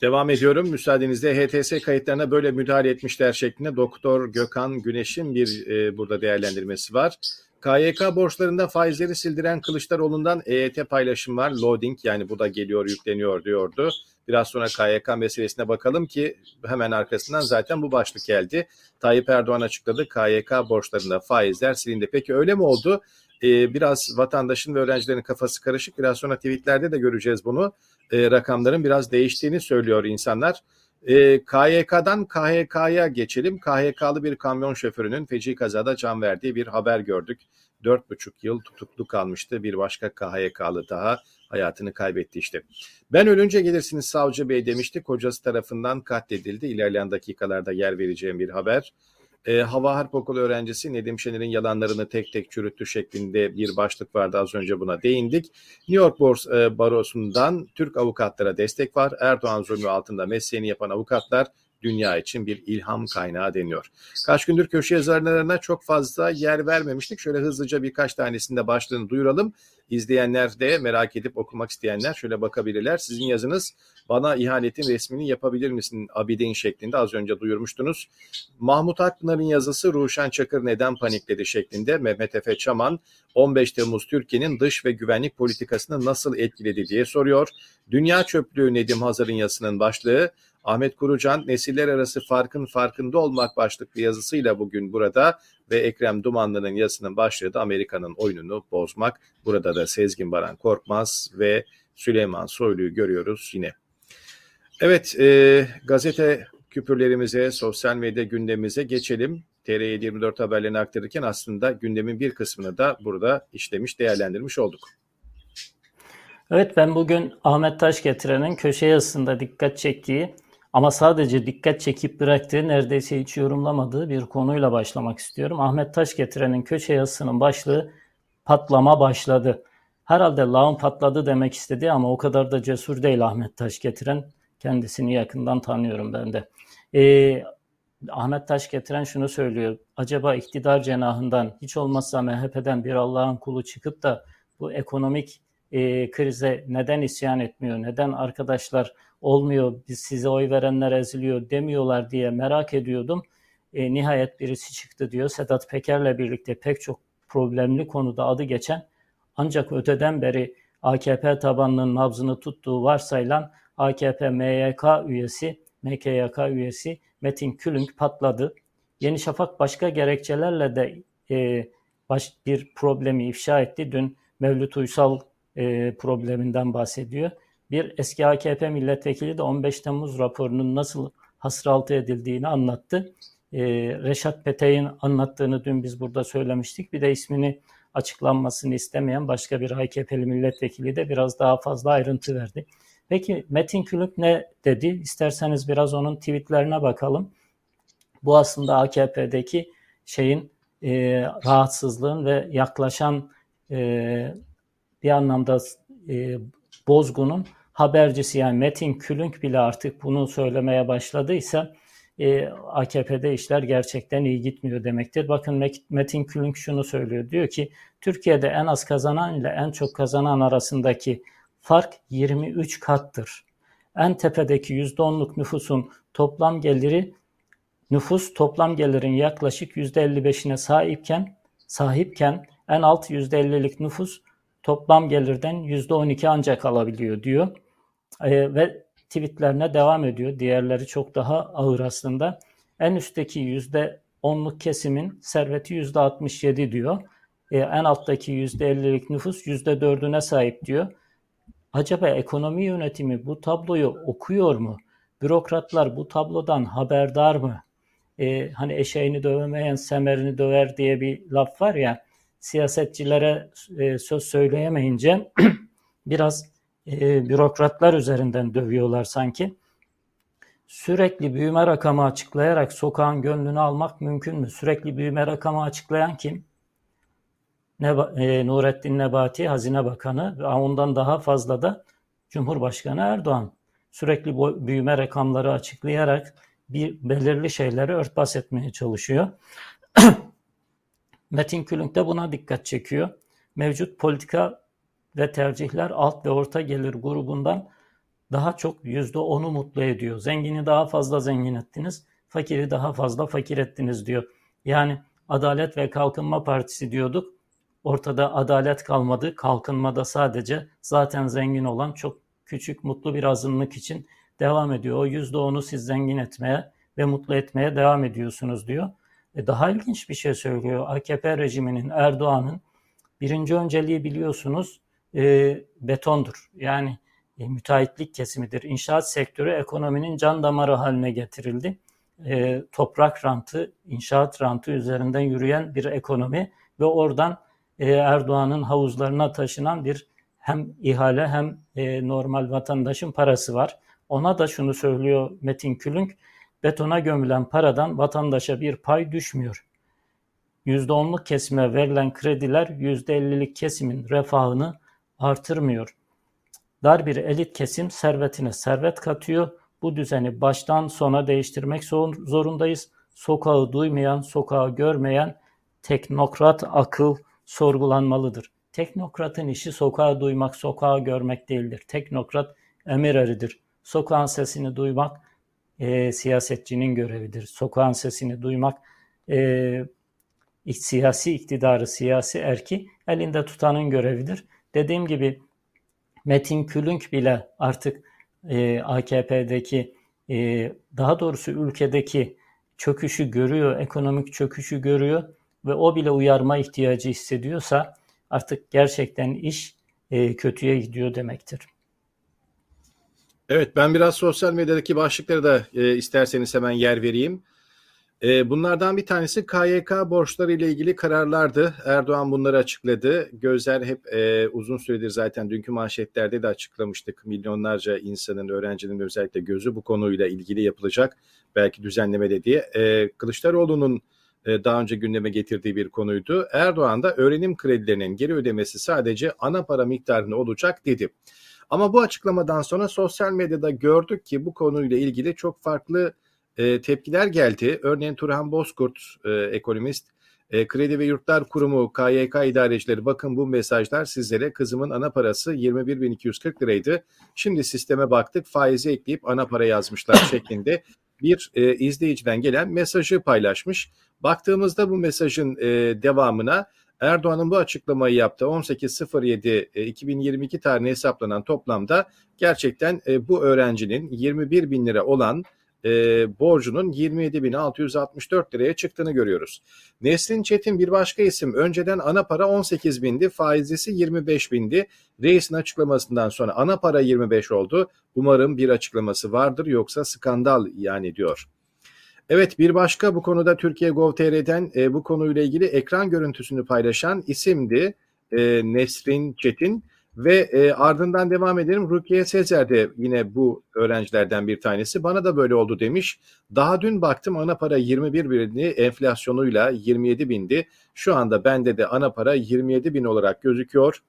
Devam ediyorum. Müsaadenizle HTS kayıtlarına böyle müdahale etmişler şeklinde Doktor Gökhan Güneş'in bir e, burada değerlendirmesi var. KYK borçlarında faizleri sildiren Kılıçdaroğlu'ndan EYT paylaşım var. Loading yani bu da geliyor yükleniyor diyordu. Biraz sonra KYK meselesine bakalım ki hemen arkasından zaten bu başlık geldi. Tayyip Erdoğan açıkladı KYK borçlarında faizler silindi. Peki öyle mi oldu? Ee, biraz vatandaşın ve öğrencilerin kafası karışık. Biraz sonra tweetlerde de göreceğiz bunu e, rakamların biraz değiştiğini söylüyor insanlar. E, KYK'dan KHK'ya geçelim. KHK'lı bir kamyon şoförünün feci kazada can verdiği bir haber gördük. 4,5 yıl tutuklu kalmıştı. Bir başka KHK'lı daha hayatını kaybetti işte. Ben ölünce gelirsiniz savcı bey demişti. Kocası tarafından katledildi. İlerleyen dakikalarda yer vereceğim bir haber e, Hava Harp Okulu öğrencisi Nedim Şener'in yalanlarını tek tek çürüttü şeklinde bir başlık vardı. Az önce buna değindik. New York Bors e, Barosu'ndan Türk avukatlara destek var. Erdoğan zulmü altında mesleğini yapan avukatlar dünya için bir ilham kaynağı deniyor. Kaç gündür köşe yazarlarına çok fazla yer vermemiştik. Şöyle hızlıca birkaç tanesinde başlığını duyuralım. İzleyenler de merak edip okumak isteyenler şöyle bakabilirler. Sizin yazınız bana ihanetin resmini yapabilir misin Abidin şeklinde az önce duyurmuştunuz. Mahmut Akpınar'ın yazısı Ruşen Çakır neden panikledi şeklinde Mehmet Efe Çaman 15 Temmuz Türkiye'nin dış ve güvenlik politikasını nasıl etkiledi diye soruyor. Dünya çöplüğü Nedim Hazar'ın yazısının başlığı Ahmet Kurucan nesiller arası farkın farkında olmak başlıklı yazısıyla bugün burada ve Ekrem Dumanlı'nın yazısının başlığı da Amerika'nın oyununu bozmak. Burada da Sezgin Baran Korkmaz ve Süleyman Soylu'yu görüyoruz yine. Evet, e, gazete küpürlerimize, sosyal medya gündemimize geçelim. TR724 haberlerini aktarırken aslında gündemin bir kısmını da burada işlemiş, değerlendirmiş olduk. Evet ben bugün Ahmet Taş getirenin köşe yazısında dikkat çektiği ama sadece dikkat çekip bıraktığı neredeyse hiç yorumlamadığı bir konuyla başlamak istiyorum. Ahmet Taş getirenin köşe yazısının başlığı patlama başladı. Herhalde lağım patladı demek istedi ama o kadar da cesur değil Ahmet Taş getiren. Kendisini yakından tanıyorum ben de. Ee, Ahmet Taş getiren şunu söylüyor. Acaba iktidar cenahından hiç olmazsa MHP'den bir Allah'ın kulu çıkıp da bu ekonomik e, krize neden isyan etmiyor? Neden arkadaşlar olmuyor, biz size oy verenler eziliyor demiyorlar diye merak ediyordum. E, nihayet birisi çıktı diyor. Sedat Peker'le birlikte pek çok problemli konuda adı geçen ancak öteden beri AKP tabanının nabzını tuttuğu varsayılan AKP MYK üyesi, MKYK üyesi Metin Külünk patladı. Yeni Şafak başka gerekçelerle de e, baş, bir problemi ifşa etti. Dün Mevlüt Uysal e, probleminden bahsediyor. Bir eski AKP milletvekili de 15 Temmuz raporunun nasıl hasraltı edildiğini anlattı. E, Reşat Petey'in anlattığını dün biz burada söylemiştik. Bir de ismini açıklanmasını istemeyen başka bir AKP'li milletvekili de biraz daha fazla ayrıntı verdi. Peki Metin Külük ne dedi? İsterseniz biraz onun tweetlerine bakalım. Bu aslında AKP'deki şeyin e, rahatsızlığın ve yaklaşan e, bir anlamda e, bozgunun habercisi yani Metin Külünk bile artık bunu söylemeye başladıysa e, AKP'de işler gerçekten iyi gitmiyor demektir. Bakın Metin Külünk şunu söylüyor. Diyor ki Türkiye'de en az kazanan ile en çok kazanan arasındaki fark 23 kattır. En tepedeki %10'luk nüfusun toplam geliri nüfus toplam gelirin yaklaşık %55'ine sahipken sahipken en alt %50'lik nüfus toplam gelirden %12 ancak alabiliyor diyor. E, ve tweetlerine devam ediyor. Diğerleri çok daha ağır aslında. En üstteki %10'luk kesimin serveti %67 diyor. E, en alttaki %50'lik nüfus %4'üne sahip diyor. Acaba ekonomi yönetimi bu tabloyu okuyor mu? Bürokratlar bu tablodan haberdar mı? E, hani eşeğini dövemeyen semerini döver diye bir laf var ya siyasetçilere e, söz söyleyemeyince (clears throat) biraz e, bürokratlar üzerinden dövüyorlar sanki. Sürekli büyüme rakamı açıklayarak sokağın gönlünü almak mümkün mü? Sürekli büyüme rakamı açıklayan kim? Neba, e, Nurettin Nebati, Hazine Bakanı ve ondan daha fazla da Cumhurbaşkanı Erdoğan. Sürekli bu büyüme rakamları açıklayarak bir belirli şeyleri örtbas etmeye çalışıyor. (clears throat) Metin Külünk de buna dikkat çekiyor. Mevcut politika ve tercihler alt ve orta gelir grubundan daha çok yüzde onu mutlu ediyor. Zengini daha fazla zengin ettiniz, fakiri daha fazla fakir ettiniz diyor. Yani Adalet ve Kalkınma Partisi diyorduk. Ortada adalet kalmadı. Kalkınmada sadece zaten zengin olan çok küçük mutlu bir azınlık için devam ediyor. O yüzde onu siz zengin etmeye ve mutlu etmeye devam ediyorsunuz diyor. E daha ilginç bir şey söylüyor. AKP rejiminin, Erdoğan'ın birinci önceliği biliyorsunuz e, betondur. Yani e, müteahhitlik kesimidir. İnşaat sektörü ekonominin can damarı haline getirildi. E, toprak rantı, inşaat rantı üzerinden yürüyen bir ekonomi ve oradan e, Erdoğan'ın havuzlarına taşınan bir hem ihale hem e, normal vatandaşın parası var. Ona da şunu söylüyor Metin Külünk, betona gömülen paradan vatandaşa bir pay düşmüyor. %10'luk kesime verilen krediler %50'lik kesimin refahını artırmıyor. Dar bir elit kesim servetine servet katıyor. bu düzeni baştan sona değiştirmek zorundayız. Sokağı duymayan, sokağı görmeyen teknokrat akıl sorgulanmalıdır. Teknokratın işi sokağı duymak, sokağı görmek değildir. Teknokrat emir eridir. Sokağın sesini duymak e, siyasetçinin görevidir. Sokağın sesini duymak e, siyasi iktidarı, siyasi erki elinde tutanın görevidir. Dediğim gibi Metin Külünk bile artık e, AKP'deki e, daha doğrusu ülkedeki çöküşü görüyor, ekonomik çöküşü görüyor ve o bile uyarma ihtiyacı hissediyorsa artık gerçekten iş e, kötüye gidiyor demektir. Evet ben biraz sosyal medyadaki başlıkları da e, isterseniz hemen yer vereyim. E, bunlardan bir tanesi KYK borçları ile ilgili kararlardı. Erdoğan bunları açıkladı. Gözler hep e, uzun süredir zaten dünkü manşetlerde de açıklamıştık. Milyonlarca insanın, öğrencinin özellikle gözü bu konuyla ilgili yapılacak belki düzenlemede diye. E, Kılıçdaroğlu'nun e, daha önce gündeme getirdiği bir konuydu. Erdoğan da öğrenim kredilerinin geri ödemesi sadece ana para miktarında olacak dedi. Ama bu açıklamadan sonra sosyal medyada gördük ki bu konuyla ilgili çok farklı e, tepkiler geldi. Örneğin Turhan Bozkurt, e, ekonomist, e, Kredi ve Yurtlar Kurumu KYK idarecileri bakın bu mesajlar sizlere kızımın ana parası 21.240 liraydı. Şimdi sisteme baktık faizi ekleyip ana para yazmışlar (laughs) şeklinde bir e, izleyiciden gelen mesajı paylaşmış. Baktığımızda bu mesajın e, devamına Erdoğan'ın bu açıklamayı yaptığı 18.07 e, 2022 tarihine hesaplanan toplamda gerçekten e, bu öğrencinin 21 bin lira olan e, borcunun 27.664 liraya çıktığını görüyoruz. Neslin Çetin bir başka isim. Önceden ana para 18 bindi, faizlisi 25 bindi. Reisin açıklamasından sonra ana para 25 oldu. Umarım bir açıklaması vardır yoksa skandal yani diyor. Evet bir başka bu konuda Türkiye Gov.tr'den e, bu konuyla ilgili ekran görüntüsünü paylaşan isimdi e, Nesrin Çetin. Ve e, ardından devam edelim. Rukiye Sezer de yine bu öğrencilerden bir tanesi. Bana da böyle oldu demiş. Daha dün baktım ana para 21 bindi. Enflasyonuyla 27 bindi. Şu anda bende de ana para 27 bin olarak gözüküyor.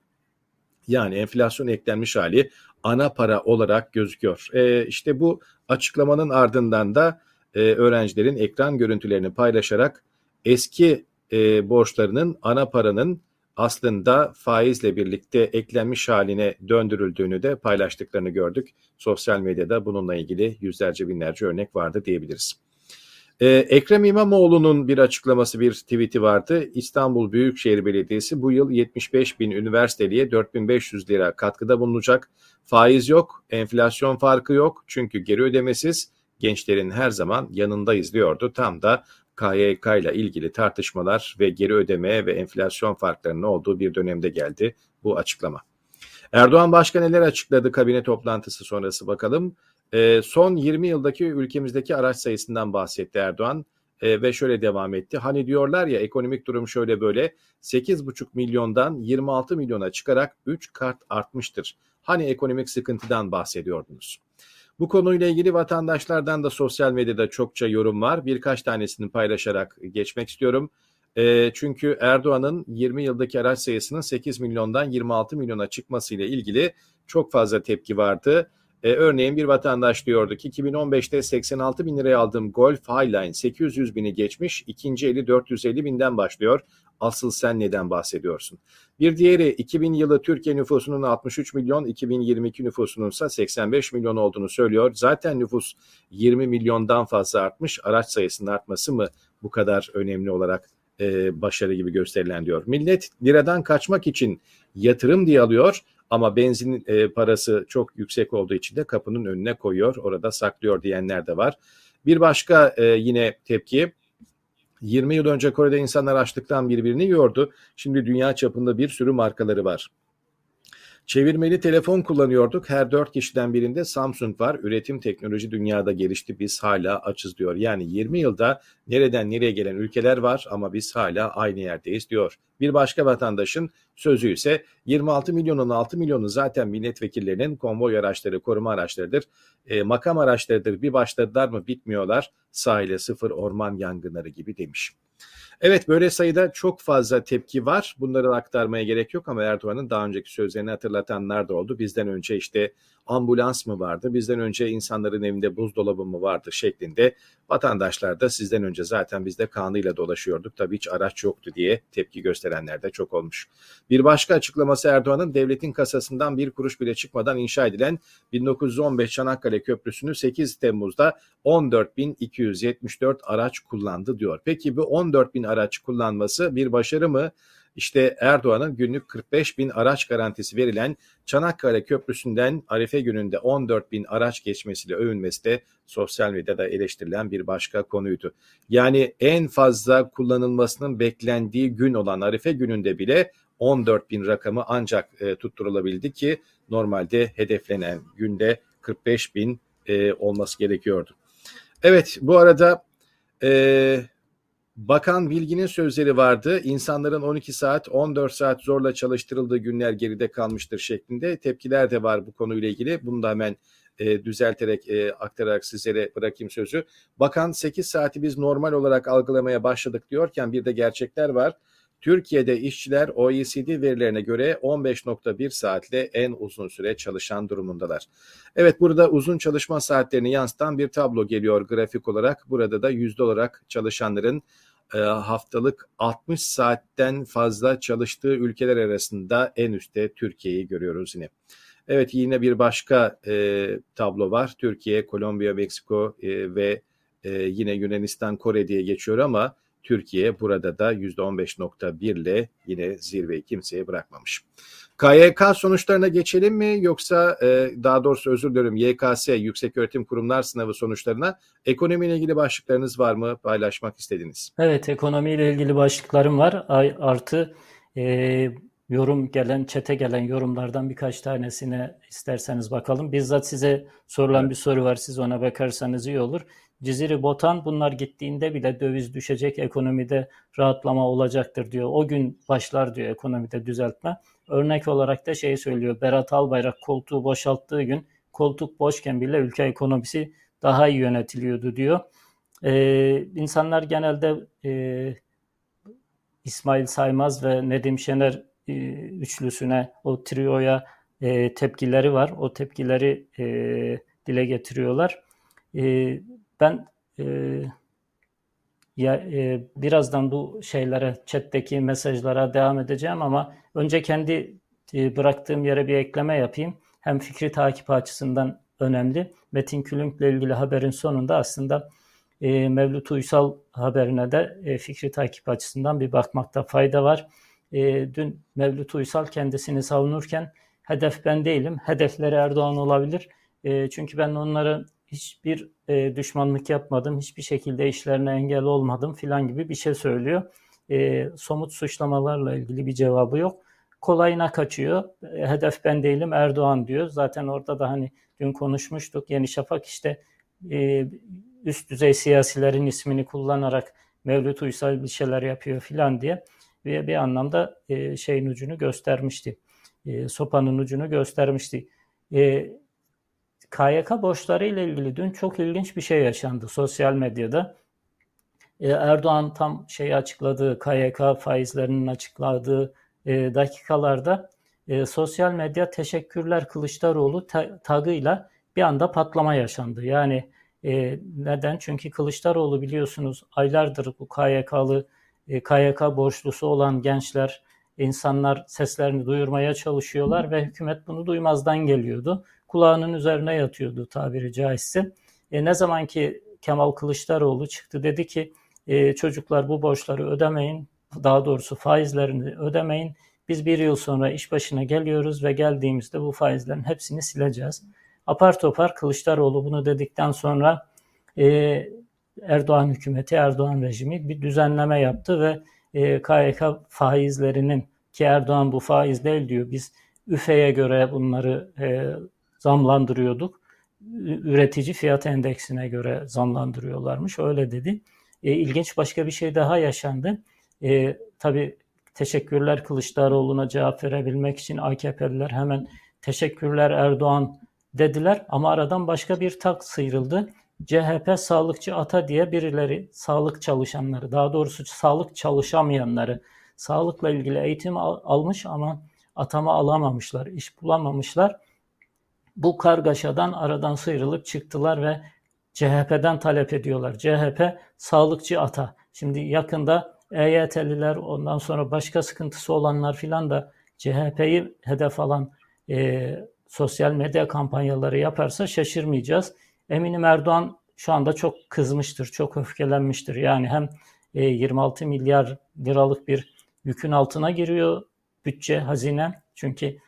Yani enflasyon eklenmiş hali ana para olarak gözüküyor. E, işte bu açıklamanın ardından da e, öğrencilerin ekran görüntülerini paylaşarak eski e, borçlarının ana paranın aslında faizle birlikte eklenmiş haline döndürüldüğünü de paylaştıklarını gördük. Sosyal medyada bununla ilgili yüzlerce binlerce örnek vardı diyebiliriz. Ee, Ekrem İmamoğlu'nun bir açıklaması, bir tweet'i vardı. İstanbul Büyükşehir Belediyesi bu yıl 75 bin üniversiteliye 4500 lira katkıda bulunacak. Faiz yok, enflasyon farkı yok çünkü geri ödemesiz gençlerin her zaman yanındayız diyordu. Tam da KYK ile ilgili tartışmalar ve geri ödeme ve enflasyon farklarının olduğu bir dönemde geldi bu açıklama. Erdoğan başka neler açıkladı kabine toplantısı sonrası bakalım. E, son 20 yıldaki ülkemizdeki araç sayısından bahsetti Erdoğan e, ve şöyle devam etti. Hani diyorlar ya ekonomik durum şöyle böyle 8,5 milyondan 26 milyona çıkarak 3 kart artmıştır. Hani ekonomik sıkıntıdan bahsediyordunuz. Bu konuyla ilgili vatandaşlardan da sosyal medyada çokça yorum var. Birkaç tanesini paylaşarak geçmek istiyorum. E, çünkü Erdoğan'ın 20 yıldaki araç sayısının 8 milyondan 26 milyona çıkmasıyla ilgili çok fazla tepki vardı. E, örneğin bir vatandaş diyordu ki 2015'te 86 bin liraya aldığım Golf Highline 800 bini geçmiş, ikinci eli 450 binden başlıyor. Asıl sen neden bahsediyorsun? Bir diğeri 2000 yılı Türkiye nüfusunun 63 milyon, 2022 nüfusunun ise 85 milyon olduğunu söylüyor. Zaten nüfus 20 milyondan fazla artmış. Araç sayısının artması mı bu kadar önemli olarak e, başarı gibi gösterilen diyor. Millet liradan kaçmak için yatırım diye alıyor ama benzin e, parası çok yüksek olduğu için de kapının önüne koyuyor, orada saklıyor diyenler de var. Bir başka e, yine tepki 20 yıl önce Kore'de insanlar açlıktan birbirini yiyordu. Şimdi dünya çapında bir sürü markaları var. Çevirmeli telefon kullanıyorduk. Her dört kişiden birinde Samsung var. Üretim teknoloji dünyada gelişti. Biz hala açız diyor. Yani 20 yılda nereden nereye gelen ülkeler var ama biz hala aynı yerdeyiz diyor. Bir başka vatandaşın sözü ise 26 milyonun 6 milyonu zaten milletvekillerinin konvoy araçları, koruma araçlarıdır. E, makam araçlarıdır. Bir başladılar mı bitmiyorlar. Sahile sıfır orman yangınları gibi demiş. Evet böyle sayıda çok fazla tepki var. Bunları aktarmaya gerek yok ama Erdoğan'ın daha önceki sözlerini hatırlatanlar da oldu. Bizden önce işte ambulans mı vardı, bizden önce insanların evinde buzdolabı mı vardı şeklinde vatandaşlar da sizden önce zaten bizde kanıyla dolaşıyorduk. Tabii hiç araç yoktu diye tepki gösterenler de çok olmuş. Bir başka açıklaması Erdoğan'ın devletin kasasından bir kuruş bile çıkmadan inşa edilen 1915 Çanakkale Köprüsü'nü 8 Temmuz'da 14.274 araç kullandı diyor. Peki bu 14.000 araç kullanması bir başarı mı? İşte Erdoğan'ın günlük 45 bin araç garantisi verilen Çanakkale Köprüsü'nden Arife gününde 14 bin araç geçmesiyle övünmesi de sosyal medyada eleştirilen bir başka konuydu. Yani en fazla kullanılmasının beklendiği gün olan Arife gününde bile 14 bin rakamı ancak e, tutturulabildi ki normalde hedeflenen günde 45 bin e, olması gerekiyordu. Evet bu arada e, Bakan Bilgin'in sözleri vardı. İnsanların 12 saat, 14 saat zorla çalıştırıldığı günler geride kalmıştır şeklinde tepkiler de var bu konuyla ilgili. Bunu da hemen e, düzelterek e, aktararak sizlere bırakayım sözü. Bakan 8 saati biz normal olarak algılamaya başladık diyorken bir de gerçekler var. Türkiye'de işçiler OECD verilerine göre 15.1 saatle en uzun süre çalışan durumundalar. Evet burada uzun çalışma saatlerini yansıtan bir tablo geliyor grafik olarak. Burada da yüzde olarak çalışanların e, haftalık 60 saatten fazla çalıştığı ülkeler arasında en üstte Türkiye'yi görüyoruz yine. Evet yine bir başka e, tablo var. Türkiye, Kolombiya, Meksiko e, ve e, yine Yunanistan, Kore diye geçiyor ama Türkiye burada da %15.1 ile yine zirveyi kimseye bırakmamış. KYK sonuçlarına geçelim mi yoksa e, daha doğrusu özür dilerim YKS Yüksek Öğretim Kurumlar Sınavı sonuçlarına ekonomiyle ilgili başlıklarınız var mı paylaşmak istediniz? Evet ekonomiyle ilgili başlıklarım var artı e, yorum gelen çete gelen yorumlardan birkaç tanesine isterseniz bakalım. Bizzat size sorulan evet. bir soru var siz ona bakarsanız iyi olur. Ciziri Botan bunlar gittiğinde bile döviz düşecek, ekonomide rahatlama olacaktır diyor. O gün başlar diyor ekonomide düzeltme. Örnek olarak da şey söylüyor. Berat Albayrak koltuğu boşalttığı gün koltuk boşken bile ülke ekonomisi daha iyi yönetiliyordu diyor. Ee, insanlar genelde e, İsmail Saymaz ve Nedim Şener e, üçlüsüne, o trioya e, tepkileri var. O tepkileri e, dile getiriyorlar. E, ben e, ya e, birazdan bu şeylere, chat'teki mesajlara devam edeceğim ama önce kendi e, bıraktığım yere bir ekleme yapayım. Hem fikri takip açısından önemli. Metin Külünk'le ilgili haberin sonunda aslında e, Mevlüt Uysal haberine de e, fikri takip açısından bir bakmakta fayda var. E, dün Mevlüt Uysal kendisini savunurken hedef ben değilim, hedefleri Erdoğan olabilir. E, çünkü ben onların hiçbir e, düşmanlık yapmadım, hiçbir şekilde işlerine engel olmadım filan gibi bir şey söylüyor. E, somut suçlamalarla ilgili bir cevabı yok. Kolayına kaçıyor. E, hedef ben değilim Erdoğan diyor. Zaten orada da hani dün konuşmuştuk. Yeni Şafak işte e, üst düzey siyasilerin ismini kullanarak Mevlüt Uysal bir şeyler yapıyor filan diye ve bir anlamda e, şeyin ucunu göstermişti. E, sopanın ucunu göstermişti. E, KYK borçları ile ilgili dün çok ilginç bir şey yaşandı sosyal medyada. Ee, Erdoğan tam şeyi açıkladığı, KYK faizlerinin açıkladığı e, dakikalarda e, sosyal medya teşekkürler Kılıçdaroğlu tagıyla bir anda patlama yaşandı. Yani e, neden? Çünkü Kılıçdaroğlu biliyorsunuz aylardır bu KYK'lı KYK borçlusu olan gençler, insanlar seslerini duyurmaya çalışıyorlar ve hükümet bunu duymazdan geliyordu kulağının üzerine yatıyordu tabiri caizse. E, ne zaman ki Kemal Kılıçdaroğlu çıktı dedi ki e, çocuklar bu borçları ödemeyin, daha doğrusu faizlerini ödemeyin. Biz bir yıl sonra iş başına geliyoruz ve geldiğimizde bu faizlerin hepsini sileceğiz. Apar topar Kılıçdaroğlu bunu dedikten sonra e, Erdoğan hükümeti, Erdoğan rejimi bir düzenleme yaptı ve e, KYK faizlerinin ki Erdoğan bu faiz değil diyor. Biz üfeye göre bunları e, zamlandırıyorduk. Üretici fiyat endeksine göre zamlandırıyorlarmış. Öyle dedi. E, ilginç başka bir şey daha yaşandı. E, tabii teşekkürler Kılıçdaroğlu'na cevap verebilmek için AKP'liler hemen teşekkürler Erdoğan dediler ama aradan başka bir tak sıyrıldı. CHP sağlıkçı ata diye birileri sağlık çalışanları daha doğrusu sağlık çalışamayanları sağlıkla ilgili eğitim al, almış ama atama alamamışlar, iş bulamamışlar. Bu kargaşadan aradan sıyrılıp çıktılar ve CHP'den talep ediyorlar. CHP sağlıkçı ata. Şimdi yakında EYT'liler ondan sonra başka sıkıntısı olanlar filan da CHP'yi hedef alan e, sosyal medya kampanyaları yaparsa şaşırmayacağız. Eminim Erdoğan şu anda çok kızmıştır, çok öfkelenmiştir. Yani hem e, 26 milyar liralık bir yükün altına giriyor bütçe, hazine. Çünkü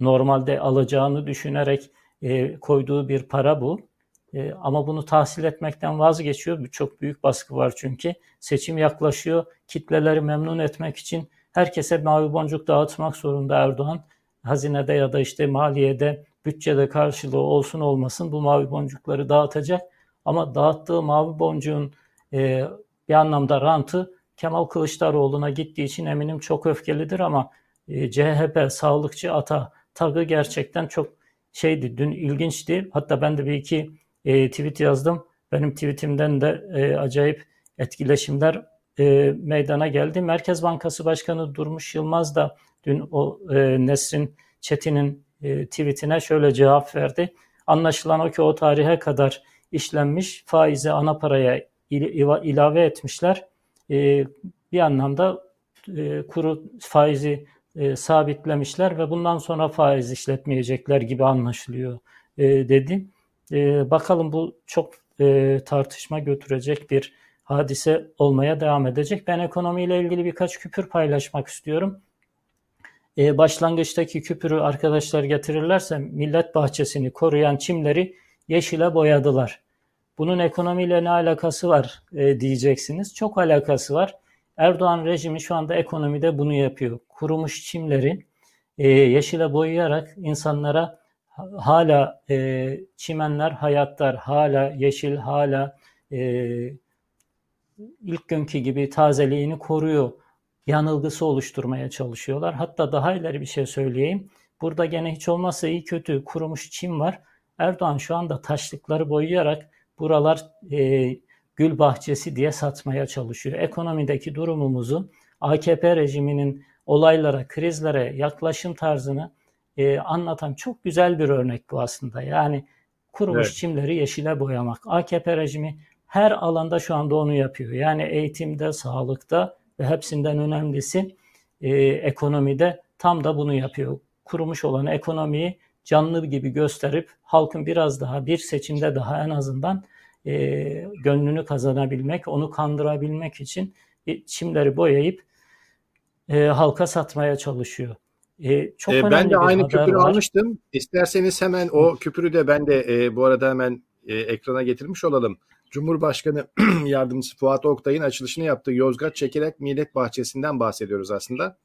normalde alacağını düşünerek e, koyduğu bir para bu. E, ama bunu tahsil etmekten vazgeçiyor. Çok büyük baskı var çünkü. Seçim yaklaşıyor. Kitleleri memnun etmek için herkese mavi boncuk dağıtmak zorunda Erdoğan. Hazinede ya da işte maliyede, bütçede karşılığı olsun olmasın bu mavi boncukları dağıtacak. Ama dağıttığı mavi boncuğun e, bir anlamda rantı Kemal Kılıçdaroğlu'na gittiği için eminim çok öfkelidir ama CHP sağlıkçı ata tagı gerçekten çok şeydi dün ilginçti. Hatta ben de bir iki e, tweet yazdım. Benim tweetimden de e, acayip etkileşimler e, meydana geldi. Merkez Bankası Başkanı Durmuş Yılmaz da dün o e, Nesrin Çetin'in e, tweetine şöyle cevap verdi. Anlaşılan o ki o tarihe kadar işlenmiş faize ana paraya il, ilave etmişler. E, bir anlamda e, kuru faizi e, sabitlemişler ve bundan sonra faiz işletmeyecekler gibi anlaşılıyor e, dedi. E, bakalım bu çok e, tartışma götürecek bir hadise olmaya devam edecek. Ben ekonomiyle ilgili birkaç küpür paylaşmak istiyorum. E, başlangıçtaki küpürü arkadaşlar getirirlerse millet bahçesini koruyan çimleri yeşile boyadılar. Bunun ekonomiyle ne alakası var e, diyeceksiniz. Çok alakası var. Erdoğan rejimi şu anda ekonomide bunu yapıyor. Kurumuş çimleri e, yeşile boyayarak insanlara hala e, çimenler hayatlar, hala yeşil, hala e, ilk günkü gibi tazeliğini koruyor yanılgısı oluşturmaya çalışıyorlar. Hatta daha ileri bir şey söyleyeyim. Burada gene hiç olmazsa iyi kötü kurumuş çim var. Erdoğan şu anda taşlıkları boyayarak buralar e, gül bahçesi diye satmaya çalışıyor. Ekonomideki durumumuzu AKP rejiminin olaylara, krizlere yaklaşım tarzını e, anlatan çok güzel bir örnek bu aslında. Yani kurumuş evet. çimleri yeşile boyamak. AKP rejimi her alanda şu anda onu yapıyor. Yani eğitimde, sağlıkta ve hepsinden önemlisi e, ekonomide tam da bunu yapıyor. Kurumuş olan ekonomiyi canlı gibi gösterip halkın biraz daha bir seçimde daha en azından e, gönlünü kazanabilmek, onu kandırabilmek için çimleri boyayıp e, halka satmaya çalışıyor. E, çok e, ben de aynı küpürü var. almıştım. İsterseniz hemen o küpürü de ben de e, bu arada hemen e, ekrana getirmiş olalım. Cumhurbaşkanı (clears throat) Yardımcısı Fuat Oktay'ın açılışını yaptığı Yozgat Çekerek Millet Bahçesi'nden bahsediyoruz aslında.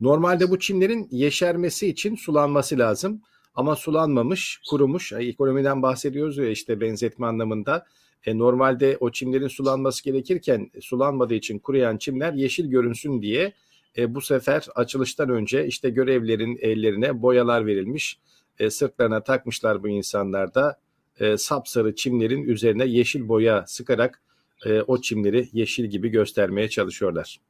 Normalde bu çimlerin yeşermesi için sulanması lazım. Ama sulanmamış, kurumuş. Ekonomiden bahsediyoruz ya işte benzetme anlamında. E, normalde o çimlerin sulanması gerekirken sulanmadığı için kuruyan çimler yeşil görünsün diye e, bu sefer açılıştan önce işte görevlerin ellerine boyalar verilmiş. E, sırtlarına takmışlar bu insanlar da e, sapsarı çimlerin üzerine yeşil boya sıkarak e, o çimleri yeşil gibi göstermeye çalışıyorlar.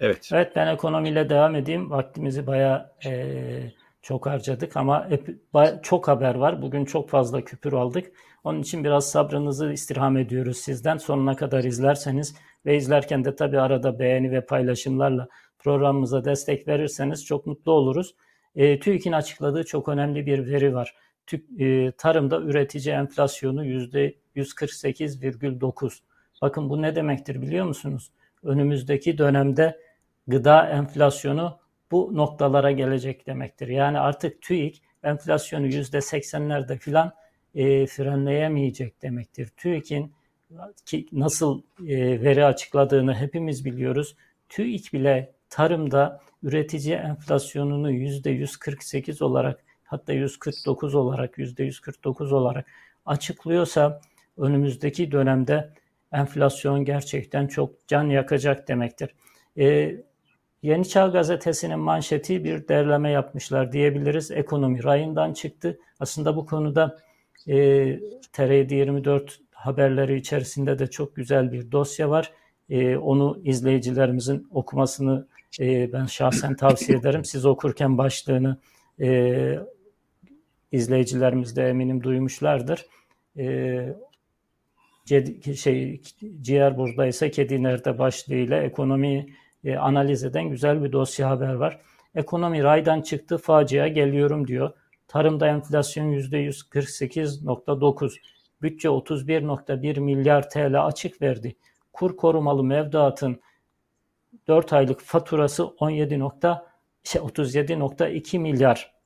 Evet. Evet ben ekonomiyle devam edeyim. Vaktimizi bayağı e, çok harcadık ama hep, çok haber var. Bugün çok fazla küpür aldık. Onun için biraz sabrınızı istirham ediyoruz sizden. Sonuna kadar izlerseniz ve izlerken de tabii arada beğeni ve paylaşımlarla programımıza destek verirseniz çok mutlu oluruz. E, TÜİK'in açıkladığı çok önemli bir veri var. TÜİK, e, tarımda üretici enflasyonu %148,9. Bakın bu ne demektir biliyor musunuz? Önümüzdeki dönemde gıda enflasyonu bu noktalara gelecek demektir. Yani artık TÜİK enflasyonu %80'lerde filan e, frenleyemeyecek demektir. TÜİK'in ki nasıl e, veri açıkladığını hepimiz biliyoruz. TÜİK bile tarımda üretici enflasyonunu %148 olarak hatta 149 olarak %149 olarak açıklıyorsa önümüzdeki dönemde enflasyon gerçekten çok can yakacak demektir. E, Yeni Çağ Gazetesi'nin manşeti bir derleme yapmışlar diyebiliriz. Ekonomi rayından çıktı. Aslında bu konuda E, TR 24 haberleri içerisinde de çok güzel bir dosya var. E, onu izleyicilerimizin okumasını e, ben şahsen tavsiye ederim. Siz okurken başlığını e, izleyicilerimiz de eminim duymuşlardır. E, şey ciğer buradaysa kedi nerede başlığıyla ekonomi e, analiz eden güzel bir dosya haber var. Ekonomi raydan çıktı facia geliyorum diyor. Tarımda enflasyon %148.9. Bütçe 31.1 milyar TL açık verdi. Kur korumalı mevduatın 4 aylık faturası 17. Şey, 37.2 milyar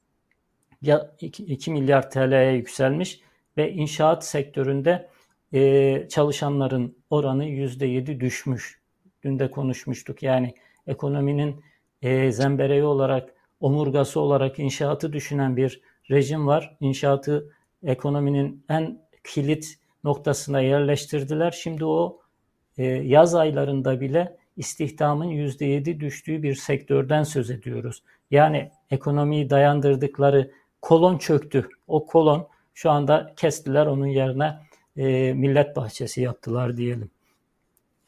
ya 2 milyar TL'ye yükselmiş ve inşaat sektöründe e, çalışanların oranı %7 düşmüş. Dün de konuşmuştuk. Yani ekonominin e, zembereği olarak, omurgası olarak inşaatı düşünen bir rejim var. İnşaatı ekonominin en kilit noktasına yerleştirdiler. Şimdi o e, yaz aylarında bile istihdamın %7 düştüğü bir sektörden söz ediyoruz. Yani ekonomiyi dayandırdıkları kolon çöktü. O kolon şu anda kestiler onun yerine e, millet bahçesi yaptılar diyelim.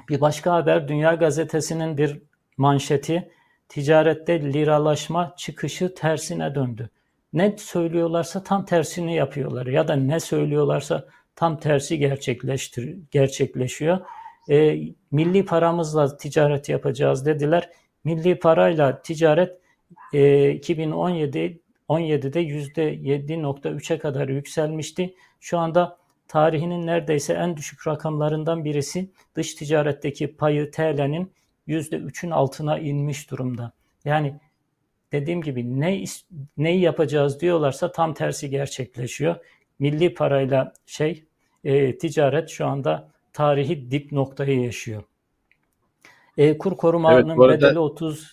Bir başka haber Dünya Gazetesi'nin bir manşeti ticarette liralaşma çıkışı tersine döndü. Ne söylüyorlarsa tam tersini yapıyorlar ya da ne söylüyorlarsa tam tersi gerçekleştir gerçekleşiyor. E, milli paramızla ticaret yapacağız dediler. Milli parayla ticaret e, 2017 17'de %7.3'e kadar yükselmişti. Şu anda tarihinin neredeyse en düşük rakamlarından birisi dış ticaretteki payı TL'nin %3'ün altına inmiş durumda. Yani dediğim gibi ne neyi yapacağız diyorlarsa tam tersi gerçekleşiyor. Milli parayla şey e, ticaret şu anda tarihi dip noktayı yaşıyor. E, kur korumanın evet, arada... bedeli 37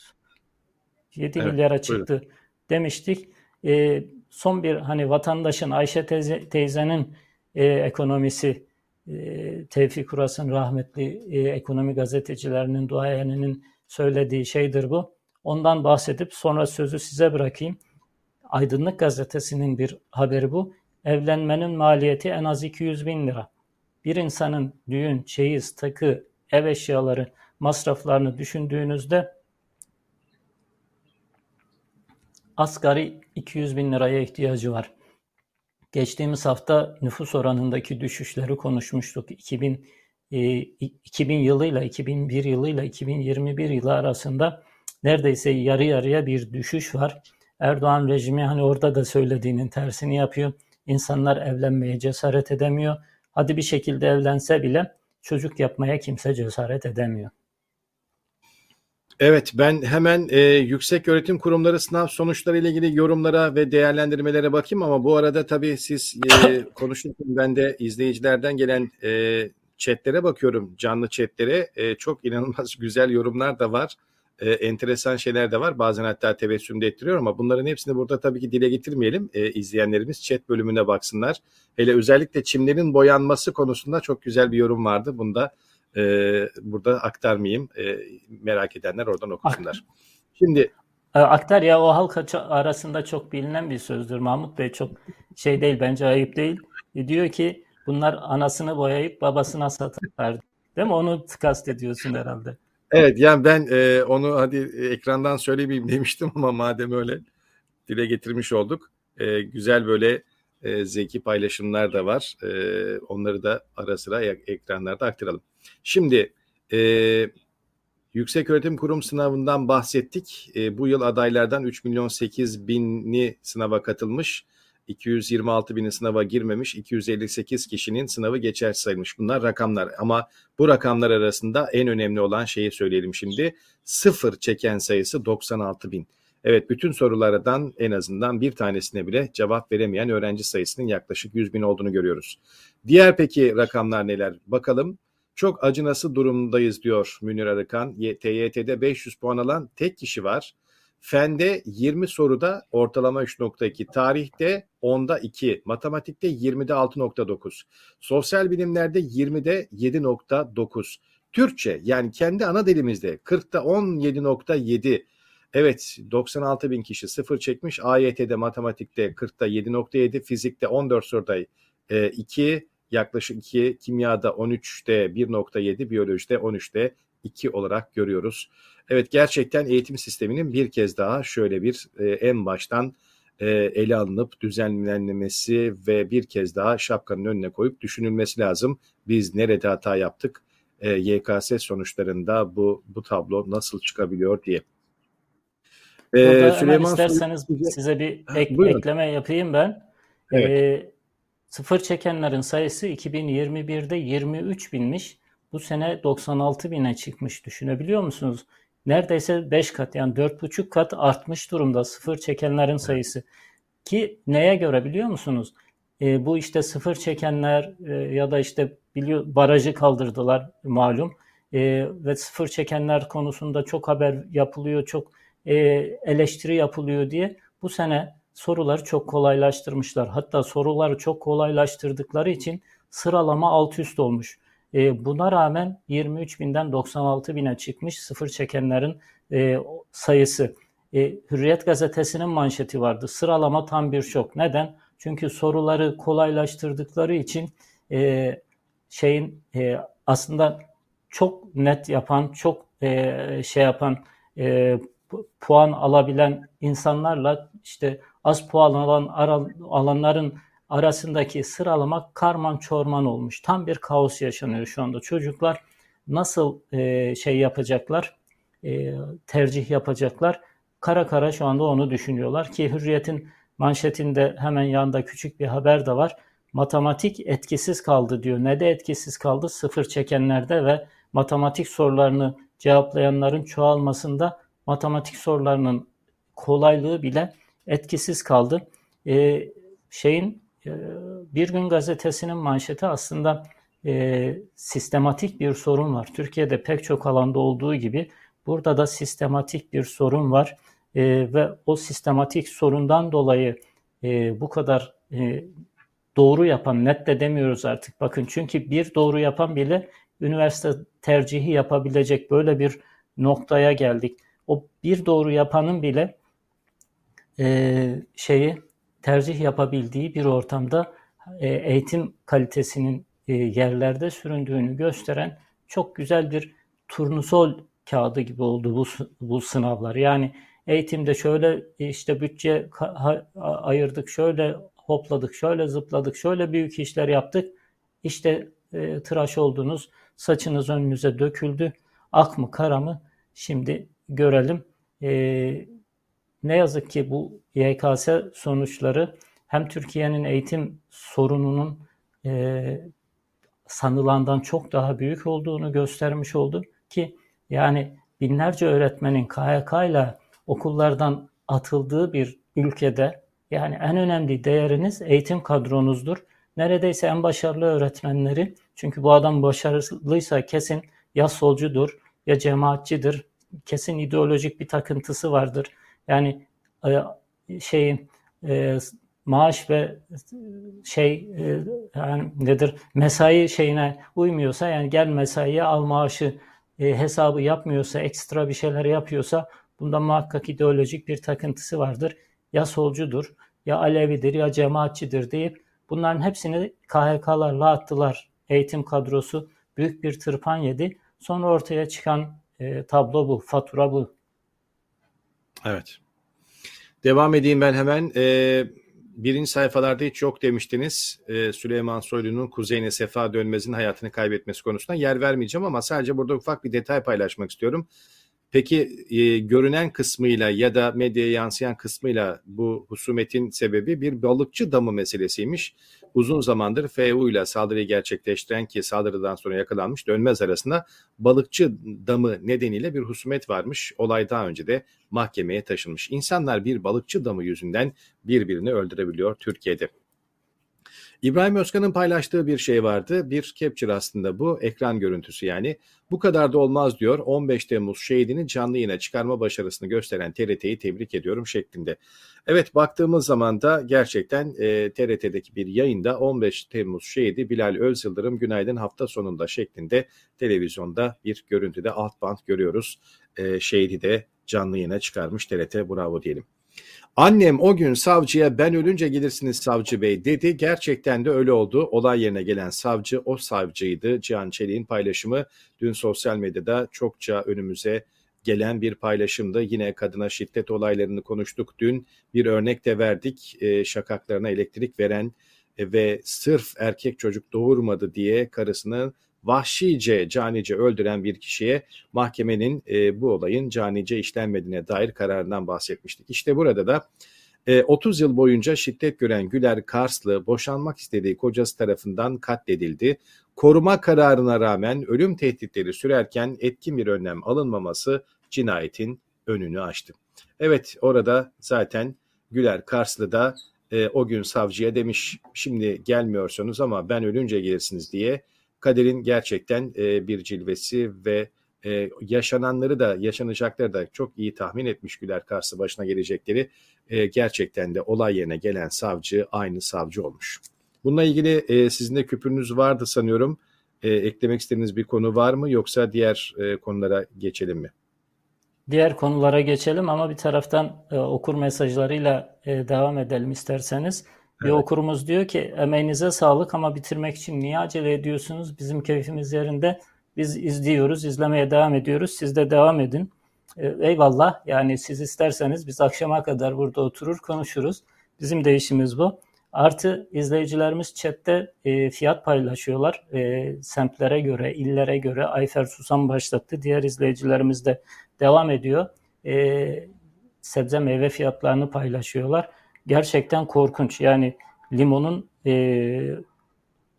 evet, milyara çıktı buyurun. demiştik. E, son bir hani vatandaşın Ayşe teyze, teyzenin e, ekonomisi e, Tevfik Uras'ın rahmetli e, ekonomi gazetecilerinin duayeninin söylediği şeydir bu. Ondan bahsedip sonra sözü size bırakayım. Aydınlık gazetesinin bir haberi bu. Evlenmenin maliyeti en az 200 bin lira. Bir insanın düğün, çeyiz, takı, ev eşyaları masraflarını düşündüğünüzde asgari 200 bin liraya ihtiyacı var. Geçtiğimiz hafta nüfus oranındaki düşüşleri konuşmuştuk. 2000 2000 e, yılıyla 2001 yılıyla 2021 yılı arasında neredeyse yarı yarıya bir düşüş var. Erdoğan rejimi hani orada da söylediğinin tersini yapıyor. İnsanlar evlenmeye cesaret edemiyor. Hadi bir şekilde evlense bile çocuk yapmaya kimse cesaret edemiyor. Evet ben hemen e, yüksek öğretim kurumları sınav sonuçları ile ilgili yorumlara ve değerlendirmelere bakayım ama bu arada tabii siz e, (coughs) konuşurken ben de izleyicilerden gelen e, chatlere bakıyorum canlı chatlere e, çok inanılmaz (laughs) güzel yorumlar da var. E, enteresan şeyler de var. Bazen hatta tebessüm de ettiriyor ama bunların hepsini burada tabii ki dile getirmeyelim. E, izleyenlerimiz chat bölümüne baksınlar. Hele özellikle çimlerin boyanması konusunda çok güzel bir yorum vardı. Bunda e, burada aktarmayayım. E, merak edenler oradan okusunlar. Şimdi e, Aktar ya o halk arasında çok bilinen bir sözdür Mahmut Bey çok şey değil bence ayıp değil. E, diyor ki bunlar anasını boyayıp babasına satar. Değil mi? Onu kastediyorsun herhalde. Evet yani ben e, onu hadi ekrandan söylemeyeyim (laughs) demiştim ama madem öyle dile getirmiş olduk. E, güzel böyle e, zeki paylaşımlar da var. E, onları da ara sıra ekranlarda aktaralım. Şimdi e, Yüksek Öğretim Kurum sınavından bahsettik. E, bu yıl adaylardan 3 milyon 8 bini sınava katılmış. 226 bini sınava girmemiş, 258 kişinin sınavı geçer sayılmış. Bunlar rakamlar ama bu rakamlar arasında en önemli olan şeyi söyleyelim şimdi. Sıfır çeken sayısı 96 bin. Evet bütün sorulardan en azından bir tanesine bile cevap veremeyen öğrenci sayısının yaklaşık 100 bin olduğunu görüyoruz. Diğer peki rakamlar neler? Bakalım. Çok acınası durumdayız diyor Münir Arıkan. TYT'de 500 puan alan tek kişi var. Fende 20 soruda ortalama 3.2, tarihte 10'da 2, matematikte 20'de 6.9, sosyal bilimlerde 20'de 7.9, Türkçe yani kendi ana dilimizde 40'ta 17.7, Evet 96 bin kişi sıfır çekmiş. AYT'de matematikte 40'ta 7.7, fizikte 14 soruda e, 2, yaklaşık 2, kimyada 13'te 1.7, biyolojide 13'te 2 olarak görüyoruz. Evet gerçekten eğitim sisteminin bir kez daha şöyle bir e, en baştan e, ele alınıp düzenlenmesi ve bir kez daha şapkanın önüne koyup düşünülmesi lazım. Biz nerede hata yaptık? E, YKS sonuçlarında bu bu tablo nasıl çıkabiliyor diye. Burada ee, Süleyman isterseniz size, size bir ek, ekleme yapayım ben. Evet. Ee, sıfır çekenlerin sayısı 2021'de 23 binmiş. Bu sene 96 bine çıkmış. Düşünebiliyor musunuz? Neredeyse 5 kat yani 4,5 kat artmış durumda sıfır çekenlerin sayısı. Ki neye göre biliyor musunuz? E, bu işte sıfır çekenler e, ya da işte biliyor barajı kaldırdılar malum. E, ve sıfır çekenler konusunda çok haber yapılıyor, çok e, eleştiri yapılıyor diye bu sene soruları çok kolaylaştırmışlar. Hatta soruları çok kolaylaştırdıkları için sıralama alt üst olmuş. E, buna rağmen 23 binden 96 bine çıkmış sıfır çekenlerin e, sayısı. E, Hürriyet gazetesinin manşeti vardı. Sıralama tam bir şok. Neden? Çünkü soruları kolaylaştırdıkları için e, şeyin e, aslında çok net yapan, çok e, şey yapan e, puan alabilen insanlarla işte az puan alan alanların arasındaki sıralama karman çorman olmuş. Tam bir kaos yaşanıyor şu anda. Çocuklar nasıl e, şey yapacaklar, e, tercih yapacaklar? Kara kara şu anda onu düşünüyorlar ki Hürriyet'in manşetinde hemen yanında küçük bir haber de var. Matematik etkisiz kaldı diyor. Ne de etkisiz kaldı? Sıfır çekenlerde ve matematik sorularını cevaplayanların çoğalmasında matematik sorularının kolaylığı bile etkisiz kaldı. E, şeyin Bir Gün Gazetesi'nin manşeti aslında e, sistematik bir sorun var. Türkiye'de pek çok alanda olduğu gibi burada da sistematik bir sorun var. E, ve o sistematik sorundan dolayı e, bu kadar e, doğru yapan, net de demiyoruz artık bakın. Çünkü bir doğru yapan bile üniversite tercihi yapabilecek böyle bir noktaya geldik o bir doğru yapanın bile e, şeyi tercih yapabildiği bir ortamda e, eğitim kalitesinin e, yerlerde süründüğünü gösteren çok güzel bir turnusol kağıdı gibi oldu bu, bu sınavlar. Yani eğitimde şöyle işte bütçe ayırdık, şöyle hopladık, şöyle zıpladık, şöyle büyük işler yaptık. İşte e, tıraş oldunuz, saçınız önünüze döküldü. Ak mı kara mı? Şimdi görelim. E, ne yazık ki bu YKS sonuçları hem Türkiye'nin eğitim sorununun e, sanılandan çok daha büyük olduğunu göstermiş oldu ki yani binlerce öğretmenin KYK ile okullardan atıldığı bir ülkede yani en önemli değeriniz eğitim kadronuzdur. Neredeyse en başarılı öğretmenleri çünkü bu adam başarılıysa kesin ya solcudur ya cemaatçidir kesin ideolojik bir takıntısı vardır. Yani e, şeyin e, maaş ve şey e, yani nedir mesai şeyine uymuyorsa yani gel mesaiye al maaşı hesabı yapmıyorsa ekstra bir şeyler yapıyorsa bunda muhakkak ideolojik bir takıntısı vardır. Ya solcudur ya Alevidir ya cemaatçidir deyip bunların hepsini KHK'larla attılar. Eğitim kadrosu büyük bir tırpan yedi. Sonra ortaya çıkan e, tablo bu, fatura bu. Evet. Devam edeyim ben hemen. E, birinci sayfalarda hiç yok demiştiniz. E, Süleyman Soylu'nun kuzeyine Sefa Dönmez'in hayatını kaybetmesi konusunda yer vermeyeceğim ama sadece burada ufak bir detay paylaşmak istiyorum. Peki e, görünen kısmıyla ya da medyaya yansıyan kısmıyla bu husumetin sebebi bir balıkçı damı meselesiymiş. Uzun zamandır FU ile saldırıyı gerçekleştiren ki saldırıdan sonra yakalanmış dönmez arasında balıkçı damı nedeniyle bir husumet varmış. Olay daha önce de mahkemeye taşınmış. İnsanlar bir balıkçı damı yüzünden birbirini öldürebiliyor Türkiye'de. İbrahim Özkan'ın paylaştığı bir şey vardı. Bir capture aslında bu. Ekran görüntüsü yani. Bu kadar da olmaz diyor. 15 Temmuz şehidini canlı yayına çıkarma başarısını gösteren TRT'yi tebrik ediyorum şeklinde. Evet baktığımız zaman da gerçekten e, TRT'deki bir yayında 15 Temmuz şehidi Bilal Özyıldırım günaydın hafta sonunda şeklinde televizyonda bir görüntüde alt band görüyoruz. E, şehidi de canlı yayına çıkarmış TRT bravo diyelim. Annem o gün savcıya ben ölünce gelirsiniz savcı bey dedi. Gerçekten de öyle oldu. Olay yerine gelen savcı o savcıydı. Cihan Çelik'in paylaşımı dün sosyal medyada çokça önümüze gelen bir paylaşımdı. Yine kadına şiddet olaylarını konuştuk. Dün bir örnek de verdik. E, şakaklarına elektrik veren ve sırf erkek çocuk doğurmadı diye karısını vahşice, canice öldüren bir kişiye mahkemenin e, bu olayın canice işlenmediğine dair kararından bahsetmiştik. İşte burada da e, 30 yıl boyunca şiddet gören Güler Karslı boşanmak istediği kocası tarafından katledildi. Koruma kararına rağmen ölüm tehditleri sürerken etkin bir önlem alınmaması cinayetin önünü açtı. Evet orada zaten Güler Karslı da e, o gün savcıya demiş şimdi gelmiyorsunuz ama ben ölünce gelirsiniz diye kaderin gerçekten e, bir cilvesi ve e, yaşananları da yaşanacakları da çok iyi tahmin etmiş Güler Karslı başına gelecekleri e, gerçekten de olay yerine gelen savcı aynı savcı olmuş. Bununla ilgili e, sizin de küpürünüz vardı sanıyorum. E, eklemek istediğiniz bir konu var mı yoksa diğer e, konulara geçelim mi? Diğer konulara geçelim ama bir taraftan e, okur mesajlarıyla e, devam edelim isterseniz. Bir okurumuz diyor ki emeğinize sağlık ama bitirmek için niye acele ediyorsunuz? Bizim keyfimiz yerinde. Biz izliyoruz, izlemeye devam ediyoruz. Siz de devam edin. E, eyvallah. Yani siz isterseniz biz akşama kadar burada oturur konuşuruz. Bizim de işimiz bu. Artı izleyicilerimiz chatte e, fiyat paylaşıyorlar. E, semtlere göre, illere göre Ayfer Susam başlattı. Diğer izleyicilerimiz de devam ediyor. E, sebze meyve fiyatlarını paylaşıyorlar gerçekten korkunç. Yani limonun e,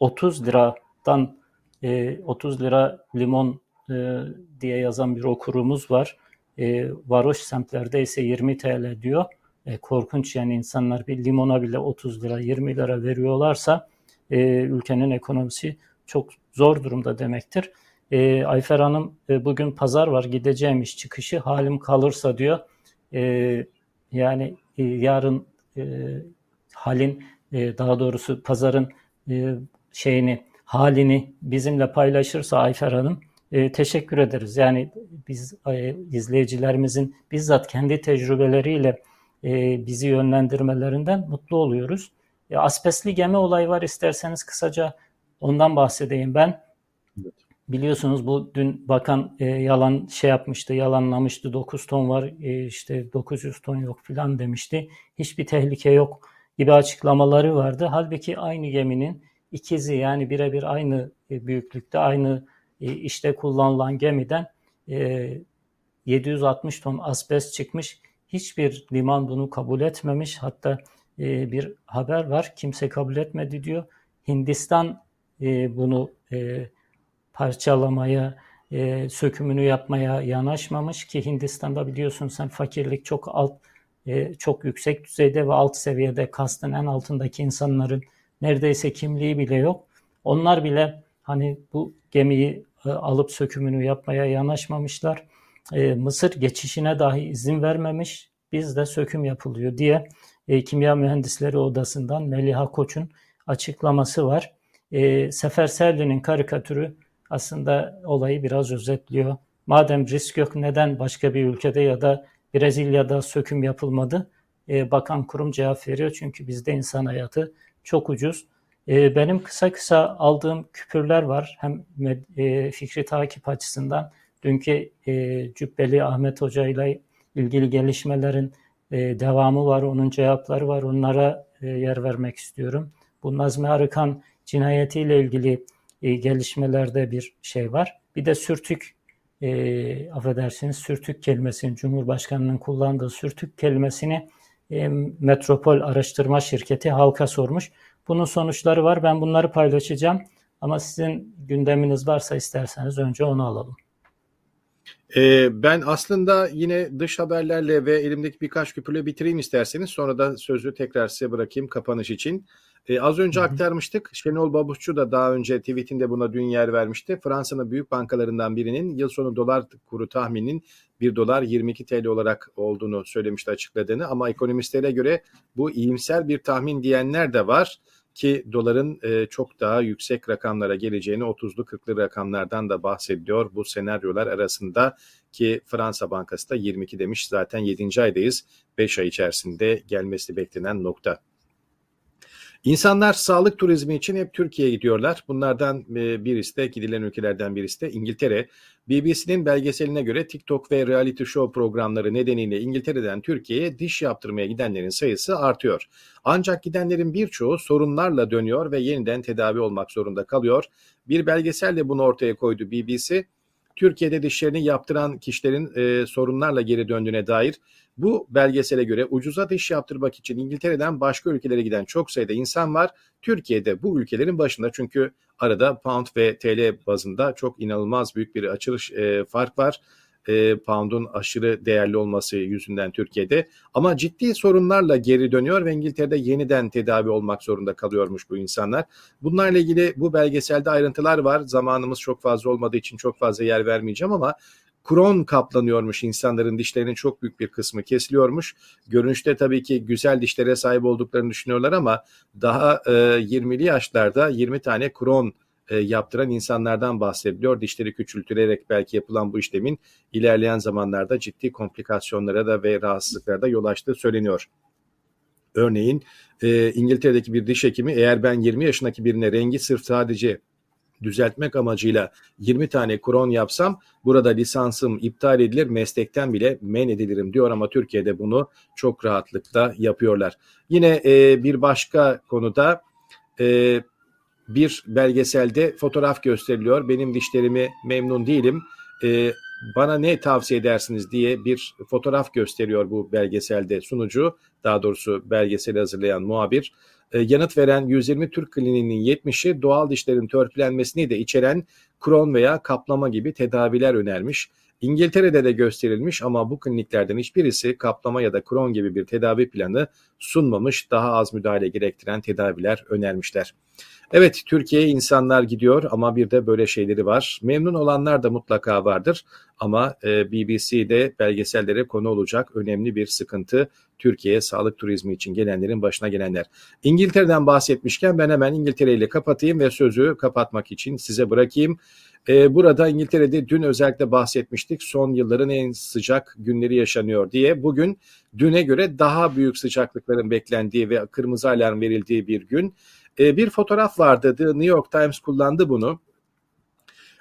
30 liradan e, 30 lira limon e, diye yazan bir okurumuz var. E, varoş semtlerde ise 20 TL diyor. E, korkunç yani insanlar bir limona bile 30 lira 20 lira veriyorlarsa e, ülkenin ekonomisi çok zor durumda demektir. E, Ayfer Hanım e, bugün pazar var gideceğim iş çıkışı halim kalırsa diyor. E, yani e, yarın e, halin e, daha doğrusu pazarın e, şeyini halini bizimle paylaşırsa Ayfer Hanım e, teşekkür ederiz. Yani biz e, izleyicilerimizin bizzat kendi tecrübeleriyle e, bizi yönlendirmelerinden mutlu oluyoruz. E, asbestli gemi olayı var isterseniz kısaca ondan bahsedeyim ben. Evet. Biliyorsunuz bu dün bakan e, yalan şey yapmıştı, yalanlamıştı. 9 ton var, e, işte 900 ton yok filan demişti. Hiçbir tehlike yok gibi açıklamaları vardı. Halbuki aynı geminin ikizi yani birebir aynı e, büyüklükte, aynı e, işte kullanılan gemiden e, 760 ton asbest çıkmış. Hiçbir liman bunu kabul etmemiş. Hatta e, bir haber var, kimse kabul etmedi diyor. Hindistan e, bunu e, parçalamaya, e, sökümünü yapmaya yanaşmamış ki Hindistan'da biliyorsun sen fakirlik çok alt, e, çok yüksek düzeyde ve alt seviyede kastın en altındaki insanların neredeyse kimliği bile yok. Onlar bile hani bu gemiyi e, alıp sökümünü yapmaya yanaşmamışlar. E, Mısır geçişine dahi izin vermemiş. Bizde söküm yapılıyor diye e, Kimya Mühendisleri Odası'ndan Meliha Koç'un açıklaması var. E, Sefer Serli'nin karikatürü aslında olayı biraz özetliyor. Madem risk yok neden başka bir ülkede ya da Brezilya'da söküm yapılmadı? E, bakan kurum cevap veriyor çünkü bizde insan hayatı çok ucuz. E, benim kısa kısa aldığım küpürler var hem e, fikri takip açısından. Dünkü e, Cübbeli Ahmet Hoca ile ilgili gelişmelerin e, devamı var, onun cevapları var. Onlara e, yer vermek istiyorum. Bu Nazmi Arıkan cinayetiyle ilgili e, gelişmelerde bir şey var. Bir de sürtük, e, affedersiniz sürtük kelimesini, Cumhurbaşkanı'nın kullandığı sürtük kelimesini e, Metropol Araştırma Şirketi halka sormuş. Bunun sonuçları var. Ben bunları paylaşacağım. Ama sizin gündeminiz varsa isterseniz önce onu alalım. Ee, ben aslında yine dış haberlerle ve elimdeki birkaç küpürle bitireyim isterseniz. Sonra da sözü tekrar size bırakayım kapanış için. E, az önce Hı-hı. aktarmıştık. Şenol Babuşçu da daha önce tweetinde buna dün yer vermişti. Fransa'nın büyük bankalarından birinin yıl sonu dolar kuru tahminin 1 dolar 22 TL olarak olduğunu söylemişti açıkladığını. Ama ekonomistlere göre bu iyimser bir tahmin diyenler de var ki doların e, çok daha yüksek rakamlara geleceğini 30'lu 40'lı rakamlardan da bahsediyor bu senaryolar arasında ki Fransa Bankası da 22 demiş zaten 7. aydayız 5 ay içerisinde gelmesi beklenen nokta. İnsanlar sağlık turizmi için hep Türkiye'ye gidiyorlar. Bunlardan e, birisi de gidilen ülkelerden birisi de İngiltere. BBC'nin belgeseline göre TikTok ve reality show programları nedeniyle İngiltere'den Türkiye'ye diş yaptırmaya gidenlerin sayısı artıyor. Ancak gidenlerin birçoğu sorunlarla dönüyor ve yeniden tedavi olmak zorunda kalıyor. Bir belgeselle bunu ortaya koydu BBC. Türkiye'de dişlerini yaptıran kişilerin e, sorunlarla geri döndüğüne dair bu belgesele göre ucuza diş yaptırmak için İngiltere'den başka ülkelere giden çok sayıda insan var. Türkiye'de bu ülkelerin başında çünkü arada pound ve TL bazında çok inanılmaz büyük bir açılış e, fark var e, pound'un aşırı değerli olması yüzünden Türkiye'de. Ama ciddi sorunlarla geri dönüyor ve İngiltere'de yeniden tedavi olmak zorunda kalıyormuş bu insanlar. Bunlarla ilgili bu belgeselde ayrıntılar var. Zamanımız çok fazla olmadığı için çok fazla yer vermeyeceğim ama kron kaplanıyormuş insanların dişlerinin çok büyük bir kısmı kesiliyormuş. Görünüşte tabii ki güzel dişlere sahip olduklarını düşünüyorlar ama daha e, 20'li yaşlarda 20 tane kron e, yaptıran insanlardan bahsediliyor. Dişleri küçültülerek belki yapılan bu işlemin ilerleyen zamanlarda ciddi komplikasyonlara da ve rahatsızlıklara da yol açtığı söyleniyor. Örneğin e, İngiltere'deki bir diş hekimi eğer ben 20 yaşındaki birine rengi sırf sadece düzeltmek amacıyla 20 tane kron yapsam burada lisansım iptal edilir meslekten bile men edilirim diyor ama Türkiye'de bunu çok rahatlıkla yapıyorlar. Yine e, bir başka konuda e, bir belgeselde fotoğraf gösteriliyor. Benim dişlerimi memnun değilim. E, bana ne tavsiye edersiniz diye bir fotoğraf gösteriyor bu belgeselde sunucu. Daha doğrusu belgeseli hazırlayan muhabir. E, yanıt veren 120 Türk kliniğinin 70'i doğal dişlerin törpülenmesini de içeren kron veya kaplama gibi tedaviler önermiş. İngiltere'de de gösterilmiş ama bu kliniklerden hiçbirisi kaplama ya da kron gibi bir tedavi planı sunmamış, daha az müdahale gerektiren tedaviler önermişler. Evet Türkiye'ye insanlar gidiyor ama bir de böyle şeyleri var. Memnun olanlar da mutlaka vardır ama e, BBC'de belgesellere konu olacak önemli bir sıkıntı Türkiye'ye sağlık turizmi için gelenlerin başına gelenler. İngiltere'den bahsetmişken ben hemen İngiltere ile kapatayım ve sözü kapatmak için size bırakayım. E, burada İngiltere'de dün özellikle bahsetmiştik son yılların en sıcak günleri yaşanıyor diye. Bugün düne göre daha büyük sıcaklıkların beklendiği ve kırmızı alarm verildiği bir gün. E, bir fotoğraf vardı. The New York Times kullandı bunu.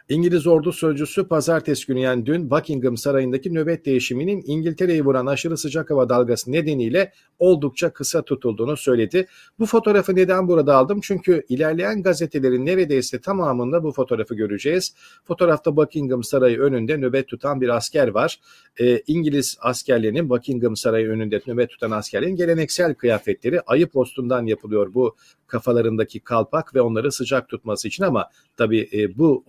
İngiliz ordu sözcüsü pazartesi günü yani dün Buckingham Sarayı'ndaki nöbet değişiminin İngiltere'yi vuran aşırı sıcak hava dalgası nedeniyle oldukça kısa tutulduğunu söyledi. Bu fotoğrafı neden burada aldım? Çünkü ilerleyen gazetelerin neredeyse tamamında bu fotoğrafı göreceğiz. Fotoğrafta Buckingham Sarayı önünde nöbet tutan bir asker var. Ee, İngiliz askerlerinin Buckingham Sarayı önünde nöbet tutan askerlerin geleneksel kıyafetleri ayı postundan yapılıyor bu kafalarındaki kalpak ve onları sıcak tutması için ama tabii e, bu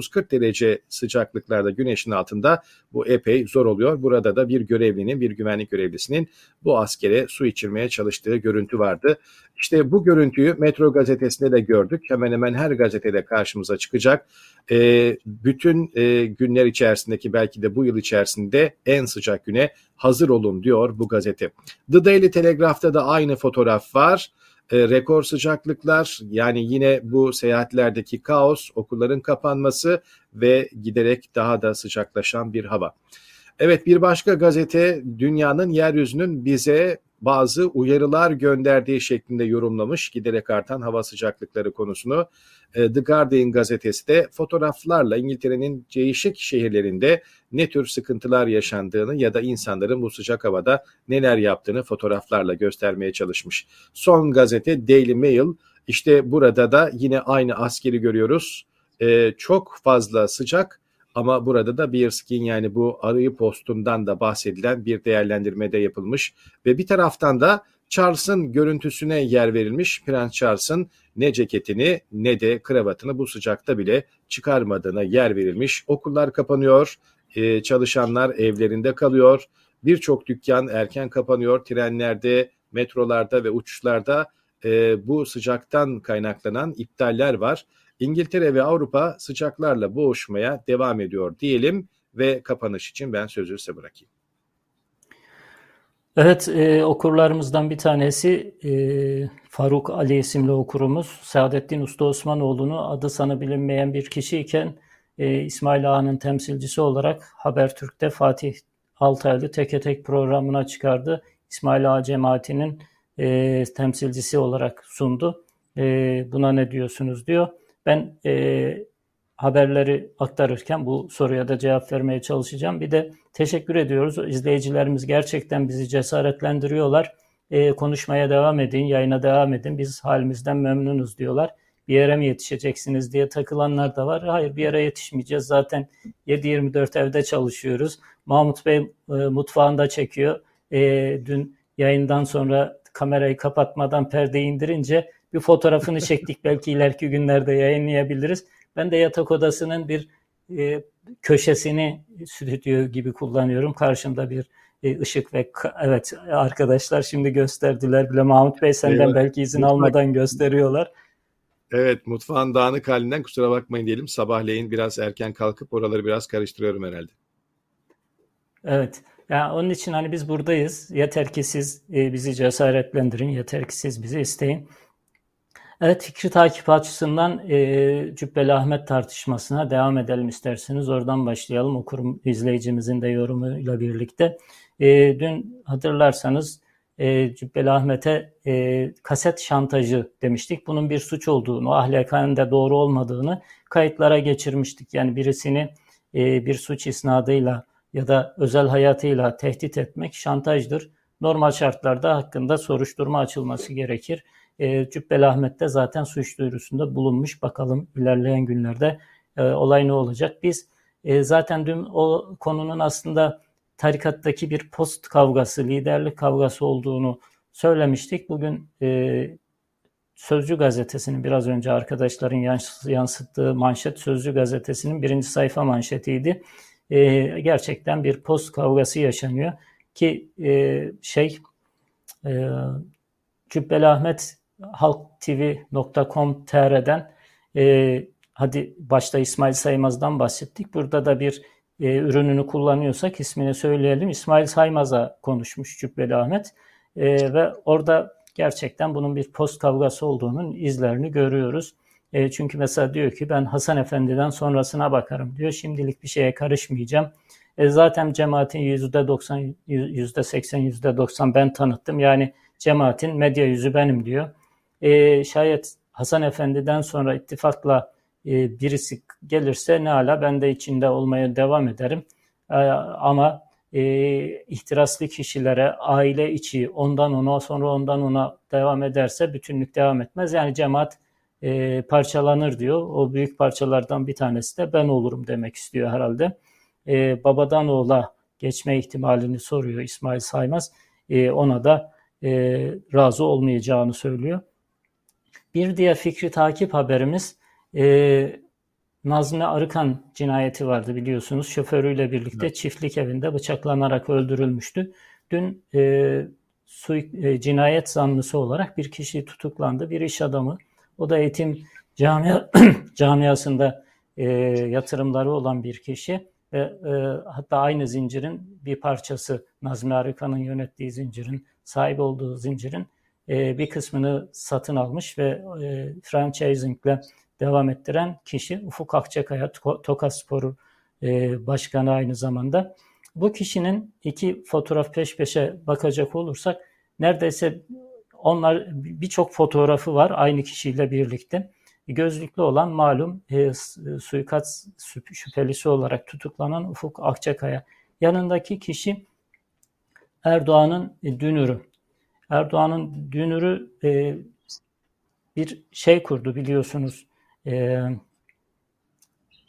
39-40 derece sıcaklıklarda güneşin altında bu epey zor oluyor. Burada da bir görevlinin, bir güvenlik görevlisinin bu askere su içirmeye çalıştığı görüntü vardı. İşte bu görüntüyü Metro gazetesinde de gördük. Hemen hemen her gazetede karşımıza çıkacak. E, bütün e, günler içerisindeki belki de bu yıl içerisinde en sıcak güne hazır olun diyor bu gazete. The Daily Telegraph'ta da aynı fotoğraf var e, rekor sıcaklıklar yani yine bu seyahatlerdeki kaos, okulların kapanması ve giderek daha da sıcaklaşan bir hava. Evet bir başka gazete dünyanın yeryüzünün bize bazı uyarılar gönderdiği şeklinde yorumlamış giderek artan hava sıcaklıkları konusunu. E, The Guardian gazetesi de fotoğraflarla İngiltere'nin değişik şehirlerinde ne tür sıkıntılar yaşandığını ya da insanların bu sıcak havada neler yaptığını fotoğraflarla göstermeye çalışmış. Son gazete Daily Mail işte burada da yine aynı askeri görüyoruz. E, çok fazla sıcak ama burada da Bearskin yani bu arayı postundan da bahsedilen bir değerlendirme de yapılmış. Ve bir taraftan da Charles'ın görüntüsüne yer verilmiş. Prens Charles'ın ne ceketini ne de kravatını bu sıcakta bile çıkarmadığına yer verilmiş. Okullar kapanıyor, e, çalışanlar evlerinde kalıyor. Birçok dükkan erken kapanıyor. Trenlerde, metrolarda ve uçuşlarda e, bu sıcaktan kaynaklanan iptaller var. İngiltere ve Avrupa sıcaklarla boğuşmaya devam ediyor diyelim ve kapanış için ben sözü size bırakayım. Evet, e, okurlarımızdan bir tanesi e, Faruk Ali isimli okurumuz. Saadettin Usta Osmanoğlu'nu adı sana bilinmeyen bir kişiyken e, İsmail Ağa'nın temsilcisi olarak Habertürk'te Fatih Altaylı Teke Tek programına çıkardı. İsmail Ağa cemaatinin e, temsilcisi olarak sundu. E, buna ne diyorsunuz diyor. Ben e, haberleri aktarırken bu soruya da cevap vermeye çalışacağım. Bir de teşekkür ediyoruz. İzleyicilerimiz gerçekten bizi cesaretlendiriyorlar. E, konuşmaya devam edin, yayına devam edin. Biz halimizden memnunuz diyorlar. Bir yere mi yetişeceksiniz diye takılanlar da var. Hayır bir yere yetişmeyeceğiz. Zaten 7-24 evde çalışıyoruz. Mahmut Bey e, mutfağında çekiyor. E, dün yayından sonra kamerayı kapatmadan perdeyi indirince bir fotoğrafını çektik. (laughs) Belki ileriki günlerde yayınlayabiliriz. Ben de yatak odasının bir e, köşesini stüdyo gibi kullanıyorum. Karşımda bir e, ışık ve evet arkadaşlar şimdi gösterdiler bile Mahmut Bey senden evet. belki izin almadan gösteriyorlar. Evet mutfağın dağınık halinden kusura bakmayın diyelim. Sabahleyin biraz erken kalkıp oraları biraz karıştırıyorum herhalde. Evet. Yani onun için hani biz buradayız. Yeter ki siz e, bizi cesaretlendirin. Yeter ki siz bizi isteyin. Evet fikri takip açısından e, Cübbeli Ahmet tartışmasına devam edelim isterseniz. Oradan başlayalım okurum izleyicimizin de yorumuyla birlikte. E, dün hatırlarsanız e, Cübbeli Ahmet'e e, kaset şantajı demiştik. Bunun bir suç olduğunu, ahlakanen de doğru olmadığını kayıtlara geçirmiştik. Yani birisini e, bir suç isnadıyla ya da özel hayatıyla tehdit etmek şantajdır. Normal şartlarda hakkında soruşturma açılması gerekir. E, Ahmet de zaten suç duyurusunda bulunmuş. Bakalım ilerleyen günlerde e, olay ne olacak. Biz e, zaten dün o konunun aslında tarikattaki bir post kavgası, liderlik kavgası olduğunu söylemiştik. Bugün e, Sözcü gazetesinin biraz önce arkadaşların yansıttığı manşet Sözcü gazetesinin birinci sayfa manşetiydi. Gerçekten bir post kavgası yaşanıyor ki şey e, Cübbeli Ahmet halktv.com.tr'den e, hadi başta İsmail Saymaz'dan bahsettik. Burada da bir e, ürününü kullanıyorsak ismini söyleyelim. İsmail Saymaz'a konuşmuş Cübbeli Ahmet e, ve orada gerçekten bunun bir post kavgası olduğunun izlerini görüyoruz. E, çünkü mesela diyor ki ben Hasan Efendi'den sonrasına bakarım diyor. Şimdilik bir şeye karışmayacağım. E, zaten cemaatin %90, %80, %90 ben tanıttım. Yani cemaatin medya yüzü benim diyor. E, şayet Hasan Efendi'den sonra ittifakla e, birisi gelirse ne ala ben de içinde olmaya devam ederim. E, ama e, ihtiraslı kişilere aile içi ondan ona sonra ondan ona devam ederse bütünlük devam etmez. Yani cemaat e, parçalanır diyor. O büyük parçalardan bir tanesi de ben olurum demek istiyor herhalde. E, babadan oğula geçme ihtimalini soruyor İsmail Saymaz. E, ona da e, razı olmayacağını söylüyor. Bir diğer fikri takip haberimiz e, Nazmi Arıkan cinayeti vardı biliyorsunuz. Şoförüyle birlikte evet. çiftlik evinde bıçaklanarak öldürülmüştü. Dün e, su, e, cinayet zanlısı olarak bir kişi tutuklandı. Bir iş adamı. O da eğitim camia, (coughs) camiasında e, yatırımları olan bir kişi. Ve, e, hatta aynı zincirin bir parçası Nazmi Arıkan'ın yönettiği zincirin, sahip olduğu zincirin e, bir kısmını satın almış ve e, franchisingle devam ettiren kişi Ufuk Akçakaya, Tokaspor e, Başkanı aynı zamanda. Bu kişinin iki fotoğraf peş peşe bakacak olursak neredeyse onlar birçok fotoğrafı var aynı kişiyle birlikte. Gözlüklü olan malum e, suikast şüphelisi olarak tutuklanan Ufuk Akçakaya. Yanındaki kişi Erdoğan'ın dünürü. Erdoğan'ın dünürü e, bir şey kurdu biliyorsunuz. E,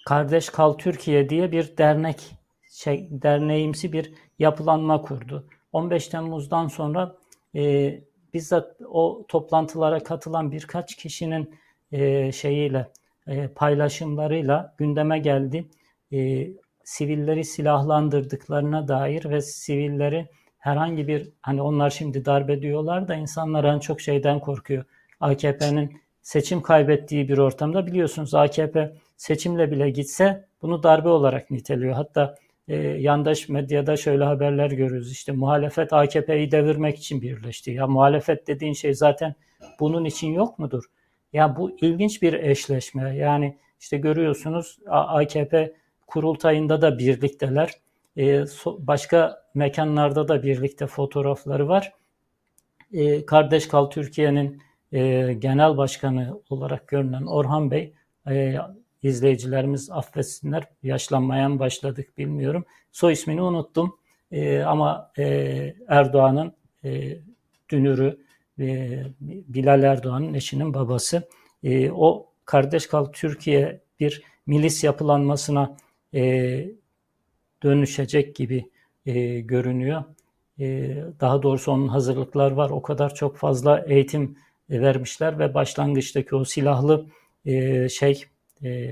Kardeş Kal Türkiye diye bir dernek, şey, derneğimsi bir yapılanma kurdu. 15 Temmuz'dan sonra e, bizzat o toplantılara katılan birkaç kişinin e, şeyiyle, e, paylaşımlarıyla gündeme geldi. E, sivilleri silahlandırdıklarına dair ve sivilleri herhangi bir hani onlar şimdi darbe diyorlar da insanlar en çok şeyden korkuyor. AKP'nin seçim kaybettiği bir ortamda biliyorsunuz AKP seçimle bile gitse bunu darbe olarak niteliyor. Hatta e, yandaş medyada şöyle haberler görüyoruz. İşte muhalefet AKP'yi devirmek için birleşti. Ya muhalefet dediğin şey zaten bunun için yok mudur? Ya bu ilginç bir eşleşme. Yani işte görüyorsunuz AKP kurultayında da birlikteler. E, başka mekanlarda da birlikte fotoğrafları var. E, Kardeş Kal Türkiye'nin e, genel başkanı olarak görünen Orhan Bey e, izleyicilerimiz affetsinler. Yaşlanmaya başladık bilmiyorum. Soy ismini unuttum. E, ama e, Erdoğan'ın e, dünürü e, Bilal Erdoğan'ın eşinin babası. E, o Kardeş Kalk Türkiye bir milis yapılanmasına e, dönüşecek gibi e, görünüyor. E, daha doğrusu onun hazırlıklar var. O kadar çok fazla eğitim vermişler ve başlangıçtaki o silahlı e, şey e,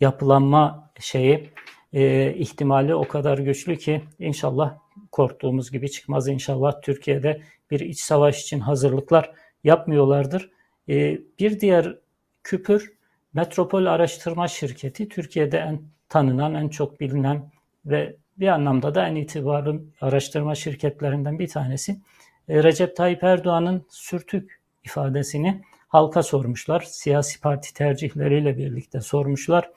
yapılanma şeyi e, ihtimali o kadar güçlü ki inşallah korktuğumuz gibi çıkmaz. İnşallah Türkiye'de bir iç savaş için hazırlıklar yapmıyorlardır. E, bir diğer küpür Metropol Araştırma Şirketi Türkiye'de en tanınan, en çok bilinen ve bir anlamda da en itibarlı araştırma şirketlerinden bir tanesi. E, Recep Tayyip Erdoğan'ın sürtük ifadesini halka sormuşlar. Siyasi parti tercihleriyle birlikte sormuşlar.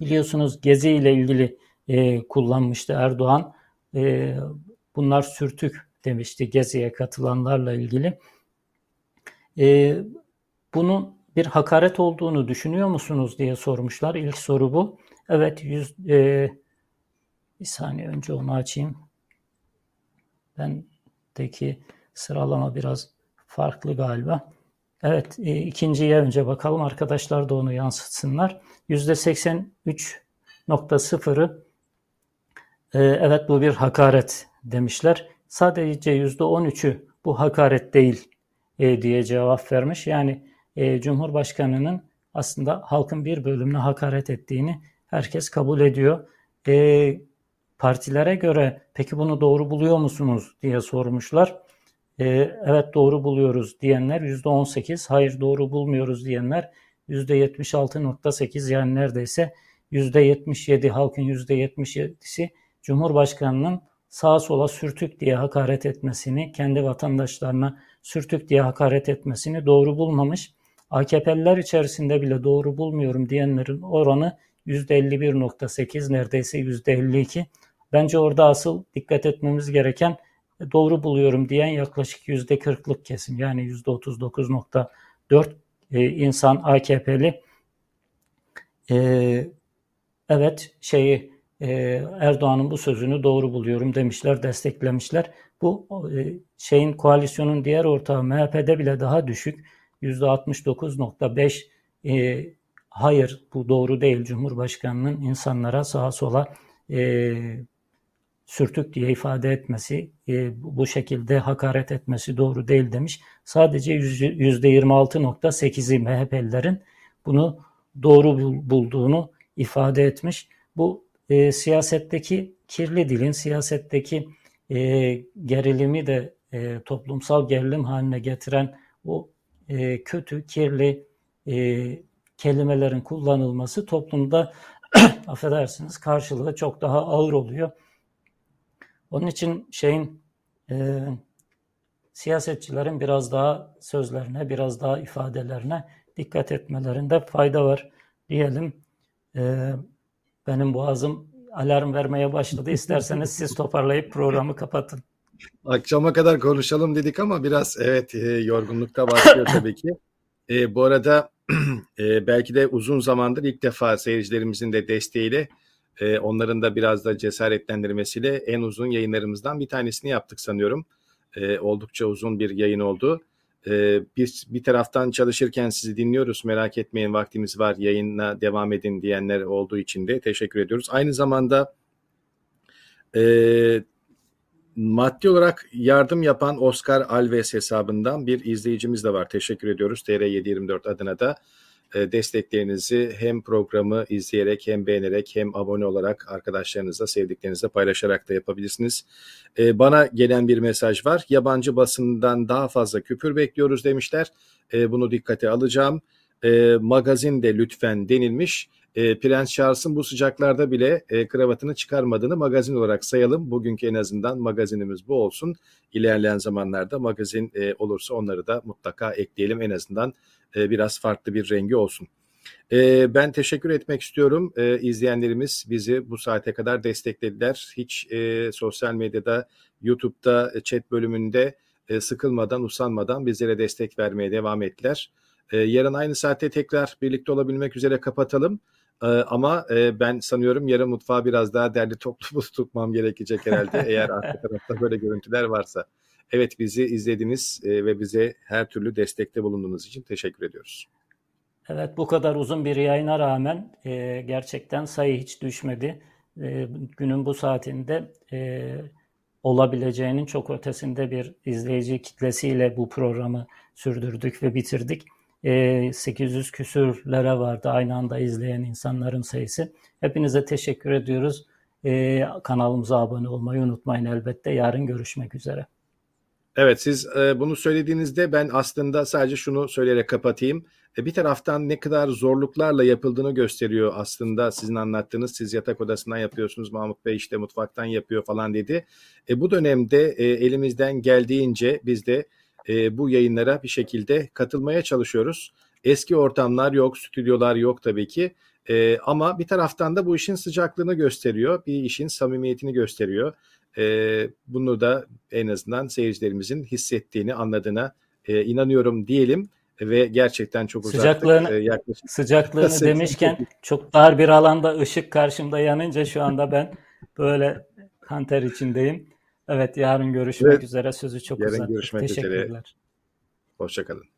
Biliyorsunuz Gezi ile ilgili e, kullanmıştı Erdoğan. E, bunlar sürtük demişti Gezi'ye katılanlarla ilgili. E, bunun bir hakaret olduğunu düşünüyor musunuz diye sormuşlar. İlk soru bu. Evet, yüz, e, bir saniye önce onu açayım. Bendeki sıralama biraz farklı galiba. Evet, e, ikinciye önce bakalım. Arkadaşlar da onu yansıtsınlar. %83.0'ı e, evet bu bir hakaret demişler. Sadece %13'ü bu hakaret değil e, diye cevap vermiş. Yani e, Cumhurbaşkanı'nın aslında halkın bir bölümüne hakaret ettiğini herkes kabul ediyor. E, partilere göre peki bunu doğru buluyor musunuz diye sormuşlar. E, evet doğru buluyoruz diyenler %18, hayır doğru bulmuyoruz diyenler %76.8 yani neredeyse %77 halkın %77'si Cumhurbaşkanı'nın sağa sola sürtük diye hakaret etmesini, kendi vatandaşlarına sürtük diye hakaret etmesini doğru bulmamış. AKP'liler içerisinde bile doğru bulmuyorum diyenlerin oranı %51.8 neredeyse %52. Bence orada asıl dikkat etmemiz gereken doğru buluyorum diyen yaklaşık %40'lık kesim yani %39.4 e, insan AKP'li. E, evet şeyi e, Erdoğan'ın bu sözünü doğru buluyorum demişler, desteklemişler. Bu e, şeyin koalisyonun diğer ortağı MHP'de bile daha düşük. %69.5 e, hayır bu doğru değil Cumhurbaşkanı'nın insanlara sağa sola e, sürtük diye ifade etmesi, e, bu şekilde hakaret etmesi doğru değil demiş. Sadece %26.8'i MHP'lilerin bunu doğru bulduğunu ifade etmiş. Bu e, siyasetteki kirli dilin, siyasetteki e, gerilimi de e, toplumsal gerilim haline getiren o e, kötü, kirli e, kelimelerin kullanılması toplumda (clears throat) affedersiniz karşılığı çok daha ağır oluyor. Onun için şeyin e, siyasetçilerin biraz daha sözlerine, biraz daha ifadelerine dikkat etmelerinde fayda var diyelim. E, benim boğazım alarm vermeye başladı. İsterseniz siz toparlayıp programı kapatın. Akşama kadar konuşalım dedik ama biraz evet e, yorgunlukta başlıyor tabii ki. E, bu arada (clears throat) e, belki de uzun zamandır ilk defa seyircilerimizin de desteğiyle e, onların da biraz da cesaretlendirmesiyle en uzun yayınlarımızdan bir tanesini yaptık sanıyorum. E, oldukça uzun bir yayın oldu. E, biz bir taraftan çalışırken sizi dinliyoruz. Merak etmeyin vaktimiz var yayına devam edin diyenler olduğu için de teşekkür ediyoruz. Aynı zamanda e, maddi olarak yardım yapan Oscar Alves hesabından bir izleyicimiz de var. Teşekkür ediyoruz. TR724 adına da e, desteklerinizi hem programı izleyerek hem beğenerek hem abone olarak arkadaşlarınızla sevdiklerinizle paylaşarak da yapabilirsiniz. E, bana gelen bir mesaj var. Yabancı basından daha fazla küpür bekliyoruz demişler. E, bunu dikkate alacağım. Magazin de lütfen denilmiş. E, Prens Charles'ın bu sıcaklarda bile e, kravatını çıkarmadığını magazin olarak sayalım. Bugünkü en azından magazinimiz bu olsun. İlerleyen zamanlarda magazin e, olursa onları da mutlaka ekleyelim. En azından e, biraz farklı bir rengi olsun. E, ben teşekkür etmek istiyorum. E, izleyenlerimiz bizi bu saate kadar desteklediler. Hiç e, sosyal medyada, YouTube'da, chat bölümünde e, sıkılmadan, usanmadan bizlere destek vermeye devam ettiler. E, yarın aynı saatte tekrar birlikte olabilmek üzere kapatalım. E, ama e, ben sanıyorum yarın mutfağı biraz daha derli toplu (laughs) tutmam gerekecek herhalde eğer arka (laughs) tarafta böyle görüntüler varsa. Evet bizi izlediniz e, ve bize her türlü destekte bulunduğunuz için teşekkür ediyoruz. Evet bu kadar uzun bir yayına rağmen e, gerçekten sayı hiç düşmedi. E, günün bu saatinde e, olabileceğinin çok ötesinde bir izleyici kitlesiyle bu programı sürdürdük ve bitirdik. E, 800 küsürlere vardı aynı anda izleyen insanların sayısı. Hepinize teşekkür ediyoruz. E, kanalımıza abone olmayı unutmayın elbette. Yarın görüşmek üzere. Evet siz e, bunu söylediğinizde ben aslında sadece şunu söyleyerek kapatayım. E, bir taraftan ne kadar zorluklarla yapıldığını gösteriyor aslında sizin anlattığınız. Siz yatak odasından yapıyorsunuz, Mahmut Bey işte mutfaktan yapıyor falan dedi. E, bu dönemde e, elimizden geldiğince biz de e, bu yayınlara bir şekilde katılmaya çalışıyoruz. Eski ortamlar yok, stüdyolar yok tabii ki. E, ama bir taraftan da bu işin sıcaklığını gösteriyor, bir işin samimiyetini gösteriyor. E, bunu da en azından seyircilerimizin hissettiğini, anladığına e, inanıyorum diyelim ve gerçekten çok uzaktık. Sıcaklığını, ee, yaklaşık (laughs) sıcaklığını demişken çok dar bir alanda ışık karşımda yanınca şu anda ben böyle kanter içindeyim. Evet yarın görüşmek evet. üzere sözü çok yarın uzattı. görüşmek Teşekkürler. üzere. Hoşçakalın.